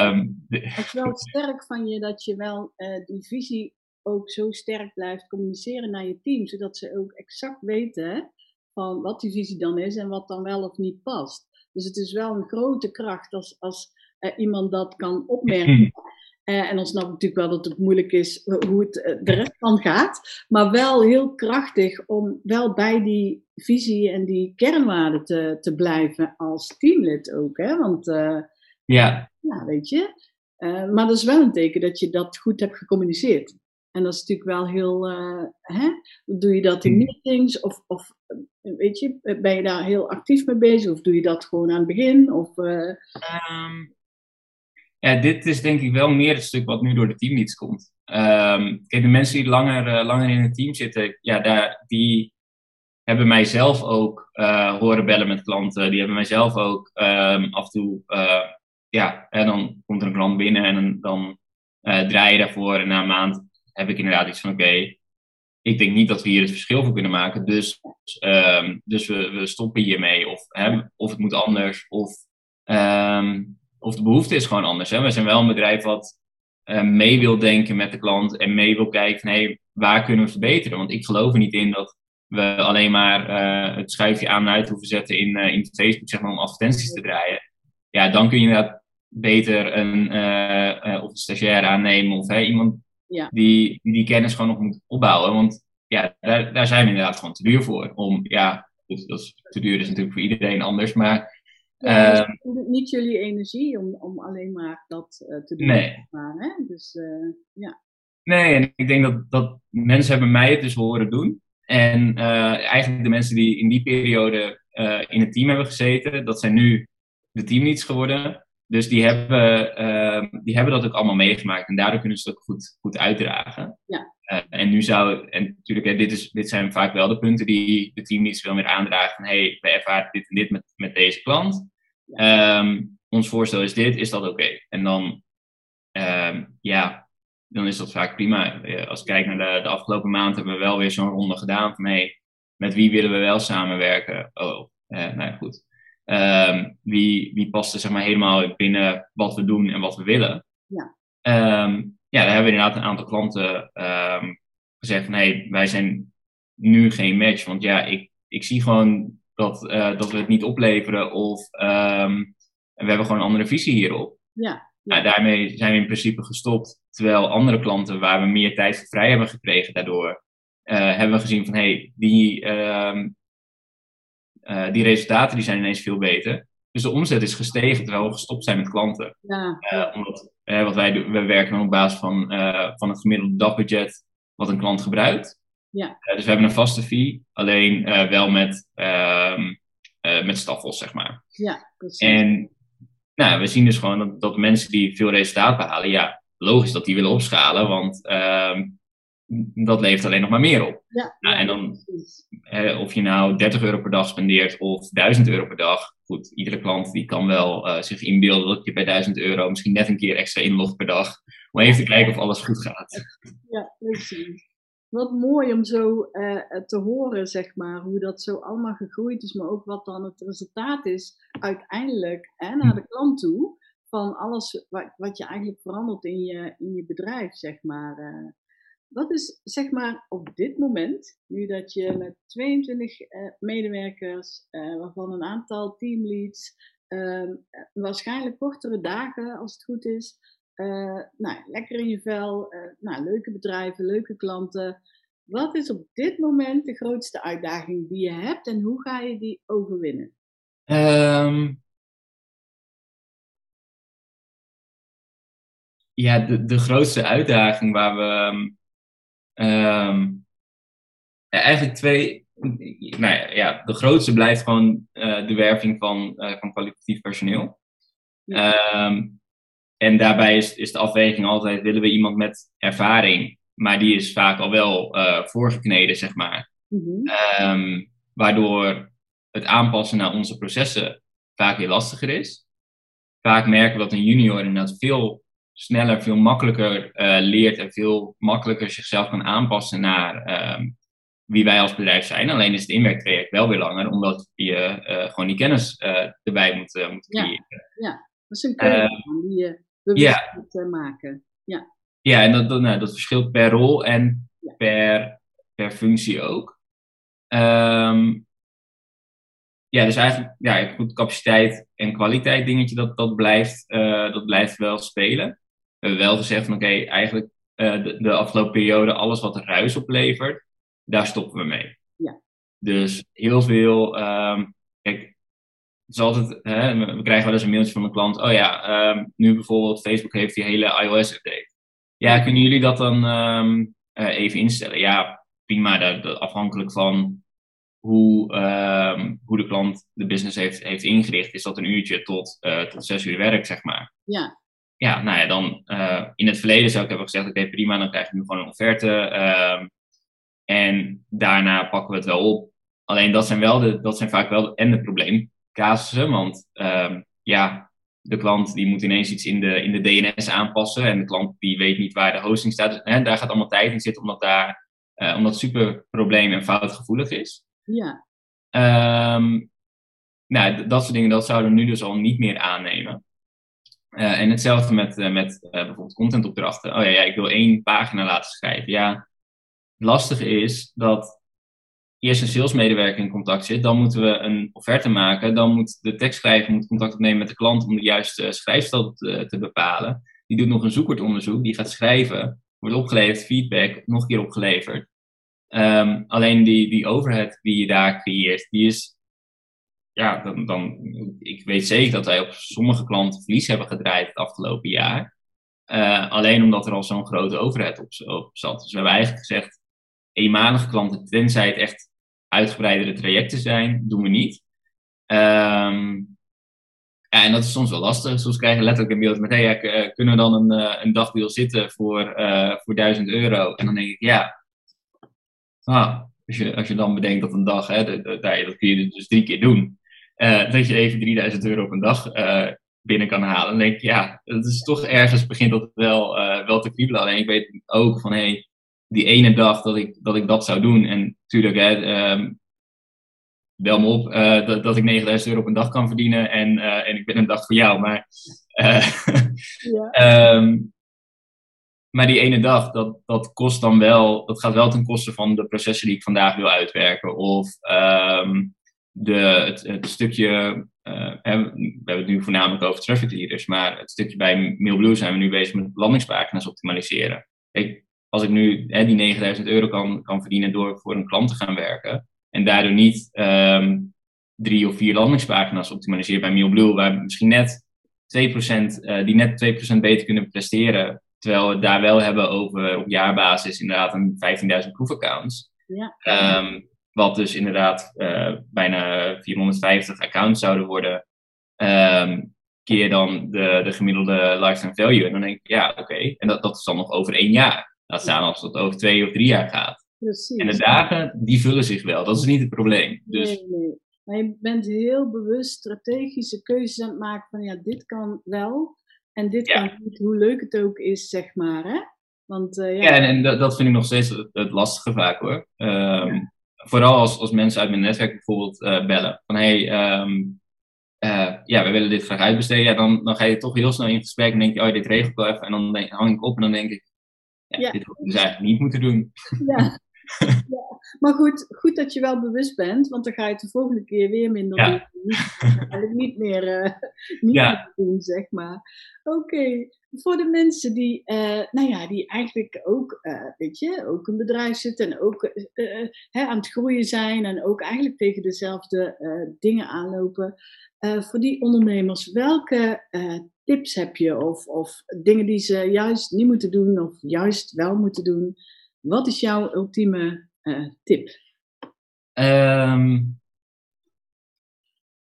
Um, het is wel sterk van je dat je wel uh, die visie ook zo sterk blijft communiceren naar je team, zodat ze ook exact weten van wat die visie dan is en wat dan wel of niet past. Dus het is wel een grote kracht als, als uh, iemand dat kan opmerken. [laughs] Uh, en dan snap ik natuurlijk wel dat het moeilijk is hoe het de rest van gaat. Maar wel heel krachtig om wel bij die visie en die kernwaarden te, te blijven als teamlid ook. Hè? Want uh, ja. ja, weet je. Uh, maar dat is wel een teken dat je dat goed hebt gecommuniceerd. En dat is natuurlijk wel heel, uh, hè? doe je dat in mm. meetings of, of weet je, ben je daar heel actief mee bezig of doe je dat gewoon aan het begin? Of, um, ja, dit is denk ik wel meer het stuk wat nu door de teamleads komt. Um, kijk, de mensen die langer, langer in het team zitten, ja, daar, die hebben mij zelf ook uh, horen bellen met klanten. Die hebben mij zelf ook um, af en toe ja, en dan komt er een klant binnen en dan, draai je daarvoor. En na een maand heb ik inderdaad iets van: oké, ik denk niet dat we hier het verschil voor kunnen maken. Dus, ehm, dus we, we stoppen hiermee. Of, hè, of het moet anders. Of, ehm, of de behoefte is gewoon anders. Hè. We zijn wel een bedrijf wat uh, mee wil denken met de klant. En mee wil kijken van hey, waar kunnen we verbeteren. Want ik geloof er niet in dat we alleen maar uh, het schuifje aan en uit hoeven zetten in, uh, in Facebook zeg maar, om advertenties te draaien. Ja, dan kun je inderdaad beter een, of een stagiair aannemen of iemand ja. die, die die kennis gewoon nog moet opbouwen. Want ja, daar, daar zijn we inderdaad gewoon te duur voor. Om, ja, dat is, te duur is natuurlijk voor iedereen anders, maar... Ja, uh, niet jullie energie om, om alleen maar dat uh, te doen. Nee. Maar, hè? Dus, uh, ja. Nee, en ik denk dat, dat mensen hebben mij het dus horen doen. En uh, eigenlijk de mensen die in die periode in het team hebben gezeten, dat zijn nu de teamleads geworden. Dus die hebben, uh, die hebben dat ook allemaal meegemaakt en daardoor kunnen ze het ook goed, goed uitdragen. Uh, en nu zou, en natuurlijk, hè, dit, is, dit zijn vaak wel de punten die de team niet veel meer aandragen van hey, we ervaren dit en dit met, met deze klant. Um, ons voorstel is dit, is dat oké? Okay? En dan, um, ja, dan is dat vaak prima. Als ik kijk naar de, de afgelopen maand hebben we wel weer zo'n ronde gedaan van hey, met wie willen we wel samenwerken? Oh, uh, nou ja, goed. Um, wie, wie past er zeg maar, helemaal binnen wat we doen en wat we willen. Ja, um, ja daar hebben we inderdaad een aantal klanten um, gezegd van hey, wij zijn nu geen match. Want ja, ik, ik zie gewoon dat, uh, dat we het niet opleveren of we hebben gewoon een andere visie hierop. Ja, ja. Nou, daarmee zijn we in principe gestopt. Terwijl andere klanten waar we meer tijd voor vrij hebben gekregen daardoor, uh, hebben we gezien van hey, die, uh, die resultaten die zijn ineens veel beter. Dus de omzet is gestegen terwijl we gestopt zijn met klanten. Ja, uh, omdat uh, wat wij doen, we werken dan op basis van, van het gemiddelde dagbudget wat een klant gebruikt. Ja. dus we hebben een vaste fee, alleen wel met, ehm, met staffels, zeg maar. Ja, precies. En nou, we zien dus gewoon dat, dat mensen die veel resultaat behalen, ja, logisch dat die willen opschalen, want ehm, dat levert alleen nog maar meer op. Ja, nou, en dan, eh, of je nou 30 euro per dag spendeert of 1000 euro per dag. Goed, iedere klant die kan wel uh, zich inbeelden dat je bij 1000 euro misschien net een keer extra inlogt per dag. Om even te kijken of alles goed gaat. Ja, precies. Wat mooi om zo uh, te horen, zeg maar, hoe dat zo allemaal gegroeid is, maar ook wat dan het resultaat is uiteindelijk hè, naar de klant toe. Van alles wat, wat je eigenlijk verandert in je, in je bedrijf, zeg maar. Uh, wat is zeg maar op dit moment, nu dat je met 22 uh, medewerkers, uh, waarvan een aantal teamleads, uh, waarschijnlijk kortere dagen als het goed is, nou, lekker in je vel, nou, leuke bedrijven, leuke klanten. Wat is op dit moment de grootste uitdaging die je hebt en hoe ga je die overwinnen? Um, ja, de, de grootste uitdaging waar we Um, ja, eigenlijk twee. Nou ja, de grootste blijft gewoon uh, de werving van, uh, van kwalitatief personeel. Ja. Um, en daarbij is, is de afweging altijd: willen we iemand met ervaring, maar die is vaak al wel uh, voorgekneden, zeg maar. Mm -hmm. um, waardoor het aanpassen naar onze processen vaak weer lastiger is. Vaak merken we dat een junior inderdaad veel sneller, veel makkelijker uh, leert en veel makkelijker zichzelf kan aanpassen naar um, wie wij als bedrijf zijn. Alleen is het inwerktraject wel weer langer, omdat je uh, gewoon die kennis uh, erbij moet, moet creëren. Ja, ja, dat is een keuze die je bewust moet maken. Ja, ja en dat, dat, nou, dat verschilt per rol en ja. per, per functie ook. Um, ja, dus eigenlijk ja, goed capaciteit en kwaliteit dingetje, dat, dat, blijft, uh, dat blijft wel spelen we hebben wel gezegd van oké, eigenlijk uh, de, de, afgelopen periode, alles wat ruis oplevert, daar stoppen we mee. Ja. Dus heel veel, um, kijk, het is altijd, hè, we krijgen wel eens een mailtje van een klant, oh ja, um, nu bijvoorbeeld Facebook heeft die hele iOS-update. Ja, kunnen jullie dat dan um, uh, even instellen? Ja, prima, dat, dat afhankelijk van hoe, hoe de klant de business heeft, heeft ingericht, is dat een uurtje tot, uh, tot zes uur werk, zeg maar. Ja ja, nou ja, dan uh, in het verleden zou ik hebben gezegd, oké, okay, prima, dan krijg je nu gewoon een offerte. Uh, en daarna pakken we het wel op. Alleen dat zijn, wel de, dat zijn vaak wel de, en de probleemcasussen, want uh, ja, de klant die moet ineens iets in de, in de DNS aanpassen en de klant die weet niet waar de hosting staat. Dus, hè, daar gaat allemaal tijd in zitten om dat daar omdat het super probleem- en foutgevoelig is. Ja. Ehm, nou, dat soort dingen, dat zouden we nu dus al niet meer aannemen. Uh, en hetzelfde met, uh, met uh, bijvoorbeeld contentopdrachten. Oh ja, ja, ik wil één pagina laten schrijven. Ja, het lastige is dat eerst een salesmedewerker in contact zit. Dan moeten we een offerte maken. Dan moet de tekstschrijver moet contact opnemen met de klant om de juiste schrijfstijl te, bepalen. Die doet nog een zoekwoordonderzoek. Die gaat schrijven. Wordt opgeleverd, feedback, nog een keer opgeleverd. Um, alleen die, die overhead die je daar creëert, die is ja, dan, dan, ik weet zeker dat wij op sommige klanten verlies hebben gedraaid het afgelopen jaar. Uh, alleen omdat er al zo'n grote overheid op, zat. Dus we hebben eigenlijk gezegd, eenmalige klanten, tenzij het echt uitgebreidere trajecten zijn, doen we niet. Um, ja, en dat is soms wel lastig. Soms krijgen letterlijk een beeld met, hey, ja, kunnen we dan een, uh, een dagdeal zitten voor, uh, voor 1000 euro? En dan denk ik, ja, ah, als, je, als je dan bedenkt dat een dag, hè, dat kun je dus drie keer doen. Uh, dat je even 3000 euro op een dag uh, binnen kan halen. Dan denk ik, ja, dat is toch ergens begint dat wel, uh, wel te kriebelen. Alleen ik weet ook van, hé, hey, die ene dag dat ik, dat ik dat zou doen. En natuurlijk, hè, um, bel me op dat, dat ik 9000 euro op een dag kan verdienen. En, en ik ben een dag voor jou. Maar, [laughs] ja. um, maar die ene dag, dat, dat kost dan wel, dat gaat wel ten koste van de processen die ik vandaag wil uitwerken. Of um, de, het, het stukje, uh, we hebben het nu voornamelijk over traffic leaders, maar het stukje bij MailBlue zijn we nu bezig met landingspagina's optimaliseren. Als ik nu hè, die 9000 euro kan, kan verdienen door voor een klant te gaan werken en daardoor niet um, drie of vier landingspagina's optimaliseer bij MailBlue, waar misschien net 2%, uh, die net 2% beter kunnen presteren, terwijl we het daar wel hebben over op jaarbasis inderdaad een 15.000 proefaccounts. Ja. Um, wat dus inderdaad uh, bijna 450 accounts zouden worden. Um, keer dan de, de gemiddelde lifetime value. En dan denk ik, ja, oké. Okay. En dat, dat is dan nog over één jaar. Laat staan als het over twee of drie jaar gaat. Precies. En de dagen, die vullen zich wel. Dat is niet het probleem. Dus... Nee, nee. Maar je bent heel bewust strategische keuzes aan het maken van, ja, dit kan wel. En dit ja. kan niet, hoe leuk het ook is, zeg maar, hè? Want, uh, ja, ja en, en dat, dat, vind ik nog steeds het, het lastige vaak, hoor. Um, ja vooral als, als mensen uit mijn netwerk bijvoorbeeld uh, bellen. Van hey, um, uh, ja, we willen dit graag uitbesteden. Ja, dan, dan ga je toch heel snel in gesprek en denk je, oh, dit regel ik wel even. En dan denk, hang ik op en dan denk ik, ja, ja. dit had ik dus eigenlijk niet moeten doen. Ja. [laughs] [laughs] ja. Maar goed, goed dat je wel bewust bent, want dan ga je het de volgende keer weer minder ja. doen. [laughs] Eigenlijk niet meer, uh, niet ja. meer doen, zeg maar. Oké, okay. voor de mensen die, uh, nou ja, die eigenlijk ook, uh, weet je, ook een bedrijf zitten en ook hè, aan het groeien zijn en ook eigenlijk tegen dezelfde dingen aanlopen. voor die ondernemers, welke tips heb je of, of dingen die ze juist niet moeten doen of juist wel moeten doen? Wat is jouw ultieme uh, tip? Um,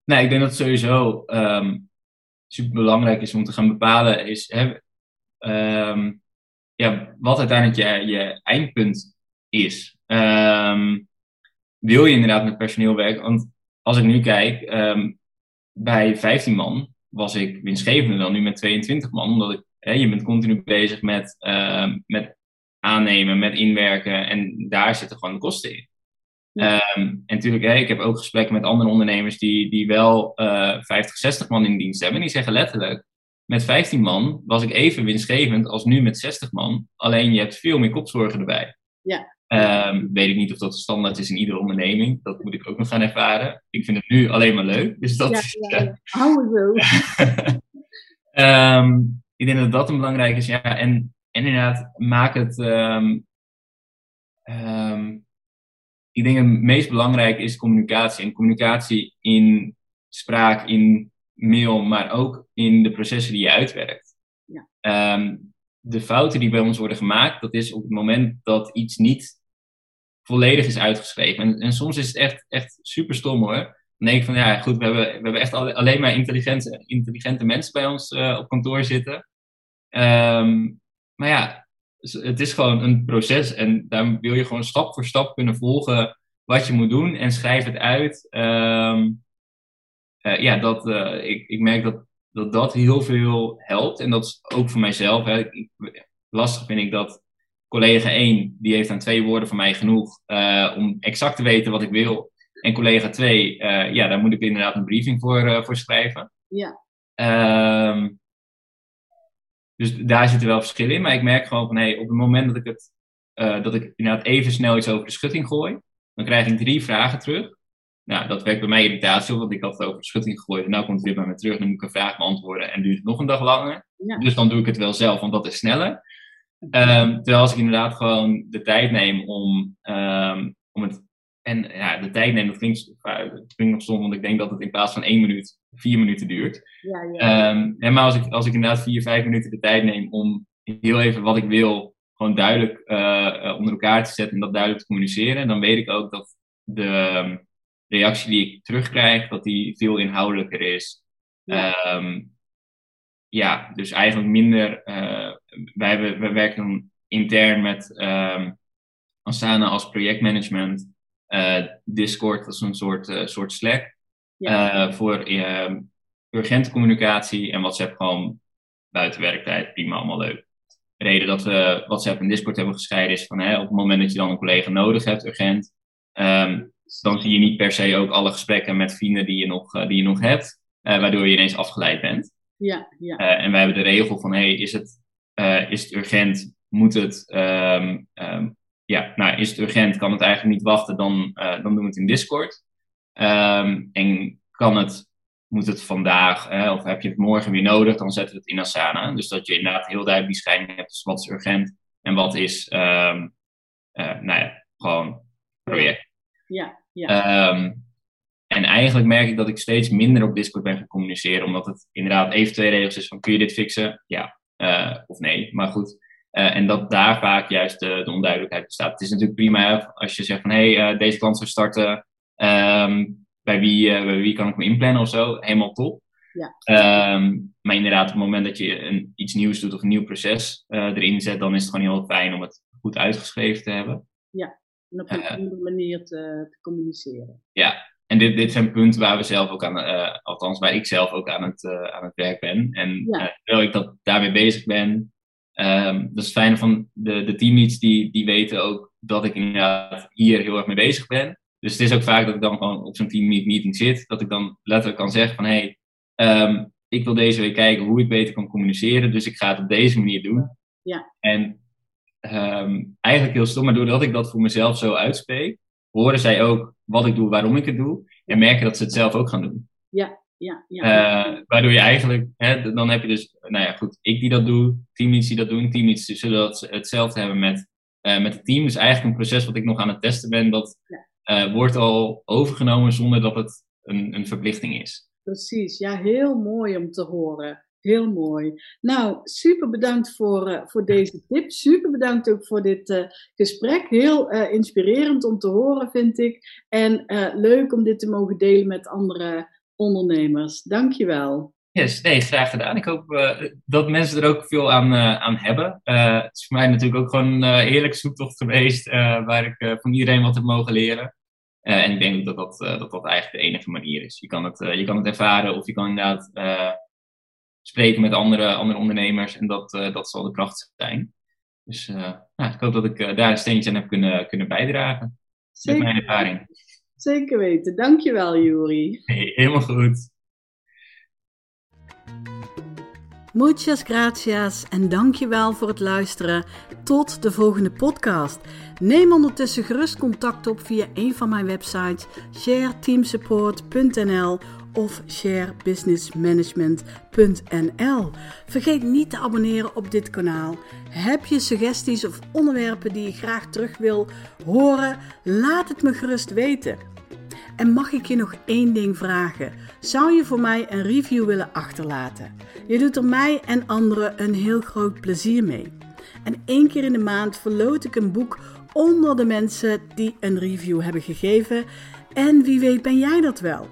nee, ik denk dat het sowieso um, super belangrijk is om te gaan bepalen is hè, um, ja, wat uiteindelijk je, je eindpunt is. wil je inderdaad met personeel werken? Want als ik nu kijk, bij 15 man was ik winstgevender dan nu met 22 man, omdat ik, hè, je bent continu bezig met, met aannemen, met inwerken. En daar zitten gewoon de kosten in. Um, en natuurlijk, hey, ik heb ook gesprekken met andere ondernemers die, die wel uh, 50, 60 man in dienst hebben. En die zeggen letterlijk, met 15 man was ik even winstgevend als nu met 60 man. Alleen je hebt veel meer kopzorgen erbij. Ja. Um, weet ik niet of dat standaard is in iedere onderneming. Dat moet ik ook nog gaan ervaren. Ik vind het nu alleen maar leuk. Dus dat ja, is, ja, ja. Hou um, [laughs] ik denk dat dat een belangrijk is. Ja, en en inderdaad, maak het. Um, um, ik denk het meest belangrijk is communicatie. En communicatie in spraak, in mail, maar ook in de processen die je uitwerkt. Ja. Um, de fouten die bij ons worden gemaakt, dat is op het moment dat iets niet volledig is uitgeschreven. En, en soms is het echt, echt super stom hoor. Dan denk ik van ja, goed, we hebben, we hebben echt alleen maar intelligente, intelligente mensen bij ons uh, op kantoor zitten. Um, maar ja, het is gewoon een proces en daar wil je gewoon stap voor stap kunnen volgen wat je moet doen en schrijf het uit. Um, uh, ja, dat, uh, ik, ik merk dat, dat dat heel veel helpt en dat is ook voor mijzelf. Hè. Ik, lastig vind ik dat collega 1, die heeft aan twee woorden van mij genoeg om exact te weten wat ik wil. En collega 2, ja, daar moet ik inderdaad een briefing voor, voor schrijven. Ja. Ehm, dus daar zitten wel verschillen in. Maar ik merk gewoon van, hé, op het moment dat ik, het, dat ik inderdaad even snel iets over de schutting gooi, dan krijg ik drie vragen terug. Nou, dat werkt bij mij irritatie op, want ik had het over de schutting gegooid. En nu komt het weer bij me terug. Dan moet ik een vraag beantwoorden en duurt het nog een dag langer. Dus dan doe ik het wel zelf, want dat is sneller. Um, terwijl als ik inderdaad gewoon de tijd neem om, um, om het. En ja, de tijd neem, dat klinkt, dat klinkt nog stom, want ik denk dat het in plaats van één minuut vier minuten duurt. Ja, ja. Um, maar als ik, als ik inderdaad vier, vijf minuten de tijd neem om heel even wat ik wil gewoon duidelijk uh, onder elkaar te zetten en dat duidelijk te communiceren, dan weet ik ook dat de reactie die ik terugkrijg, dat die veel inhoudelijker is. Ja, um, ja dus eigenlijk minder. Uh, wij, wij werken intern met um, Asana als projectmanagement. Uh, Discord als een soort, uh, soort Slack. Ja. voor urgente communicatie en WhatsApp gewoon buiten werktijd. Prima, allemaal leuk reden dat we WhatsApp en Discord hebben gescheiden is van hè, op het moment dat je dan een collega nodig hebt, urgent, um, dan zie je niet per se ook alle gesprekken met vrienden die je nog, uh, die je nog hebt, uh, waardoor je ineens afgeleid bent. Ja, ja. Uh, en wij hebben de regel van, hey, is het, is het urgent? Moet het, um, um, ja, nou, is het urgent? Kan het eigenlijk niet wachten? Dan, dan doen we het in Discord. en kan het moet het vandaag of heb je het morgen weer nodig, dan zetten we het in Asana. Dus dat je inderdaad heel duidelijk die scheiding hebt tussen wat is urgent en wat is, um, uh, nou ja, gewoon project. Ja, ja. Um, en eigenlijk merk ik dat ik steeds minder op Discord ben gaan communiceren, omdat het inderdaad even twee regels is van kun je dit fixen? Ja uh, of nee, maar goed. Uh, en dat daar vaak juist de, de, onduidelijkheid bestaat. Het is natuurlijk prima als je zegt van hé, hey, deze klant zou starten. Um, bij wie, uh, bij wie kan ik me inplannen of zo. Helemaal top. Ja. Um, maar inderdaad, op het moment dat je een, iets nieuws doet of een nieuw proces erin zet, dan is het gewoon heel fijn om het goed uitgeschreven te hebben. Ja, en op een andere manier te, te, communiceren. Ja, en dit, dit zijn punten waar we zelf ook aan, althans waar ik zelf ook aan het, aan het werk ben. En ja. terwijl ik dat, daarmee bezig ben, um, dat is fijn van de, de teamleads die, die weten ook dat ik inderdaad hier heel erg mee bezig ben. Dus het is ook vaak dat ik dan gewoon op zo'n team meeting zit, dat ik dan letterlijk kan zeggen van hé, hey, um, ik wil deze week kijken hoe ik beter kan communiceren, dus ik ga het op deze manier doen. Ja. En um, eigenlijk heel stom, maar doordat ik dat voor mezelf zo uitspreek, horen zij ook wat ik doe, waarom ik het doe, en merken dat ze het zelf ook gaan doen. Ja, ja, ja. Uh, waardoor je eigenlijk, hè, dan heb je dus, nou ja, goed, ik die dat doe, teamleads die dat doen, teamleads zullen dat hetzelfde hebben met, uh, met het team. Dus eigenlijk een proces wat ik nog aan het testen ben, dat ja uh, wordt al overgenomen zonder dat het een, een verplichting is. Precies, ja, heel mooi om te horen. Heel mooi. Nou, super bedankt voor, uh, voor deze tip. Super bedankt ook voor dit uh, gesprek. Heel inspirerend om te horen, vind ik. En leuk om dit te mogen delen met andere ondernemers. Dankjewel. Yes, nee, graag gedaan. Ik hoop uh, dat mensen er ook veel aan, uh, aan hebben. Uh, het is voor mij natuurlijk ook gewoon een heerlijke zoektocht geweest, waar ik van iedereen wat heb mogen leren. en ik denk dat dat, dat dat eigenlijk de enige manier is. Je kan het, je kan het ervaren of je kan inderdaad spreken met andere, andere ondernemers en dat, dat zal de kracht zijn. Dus nou, ik hoop dat ik daar een steentje aan heb kunnen, kunnen bijdragen. Zeker. Met mijn ervaring. Zeker weten. Dankjewel, Juri. Hey, helemaal goed. Muchas gracias en dankjewel voor het luisteren. Tot de volgende podcast. Neem ondertussen gerust contact op via een van mijn websites shareteamsupport.nl of sharebusinessmanagement.nl. Vergeet niet te abonneren op dit kanaal. Heb je suggesties of onderwerpen die je graag terug wil horen? Laat het me gerust weten. En mag ik je nog één ding vragen? Zou je voor mij een review willen achterlaten? Je doet er mij en anderen een heel groot plezier mee. En één keer in de maand verloot ik een boek onder de mensen die een review hebben gegeven. En wie weet ben jij dat wel.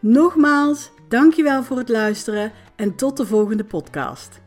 Nogmaals, dankjewel voor het luisteren en tot de volgende podcast.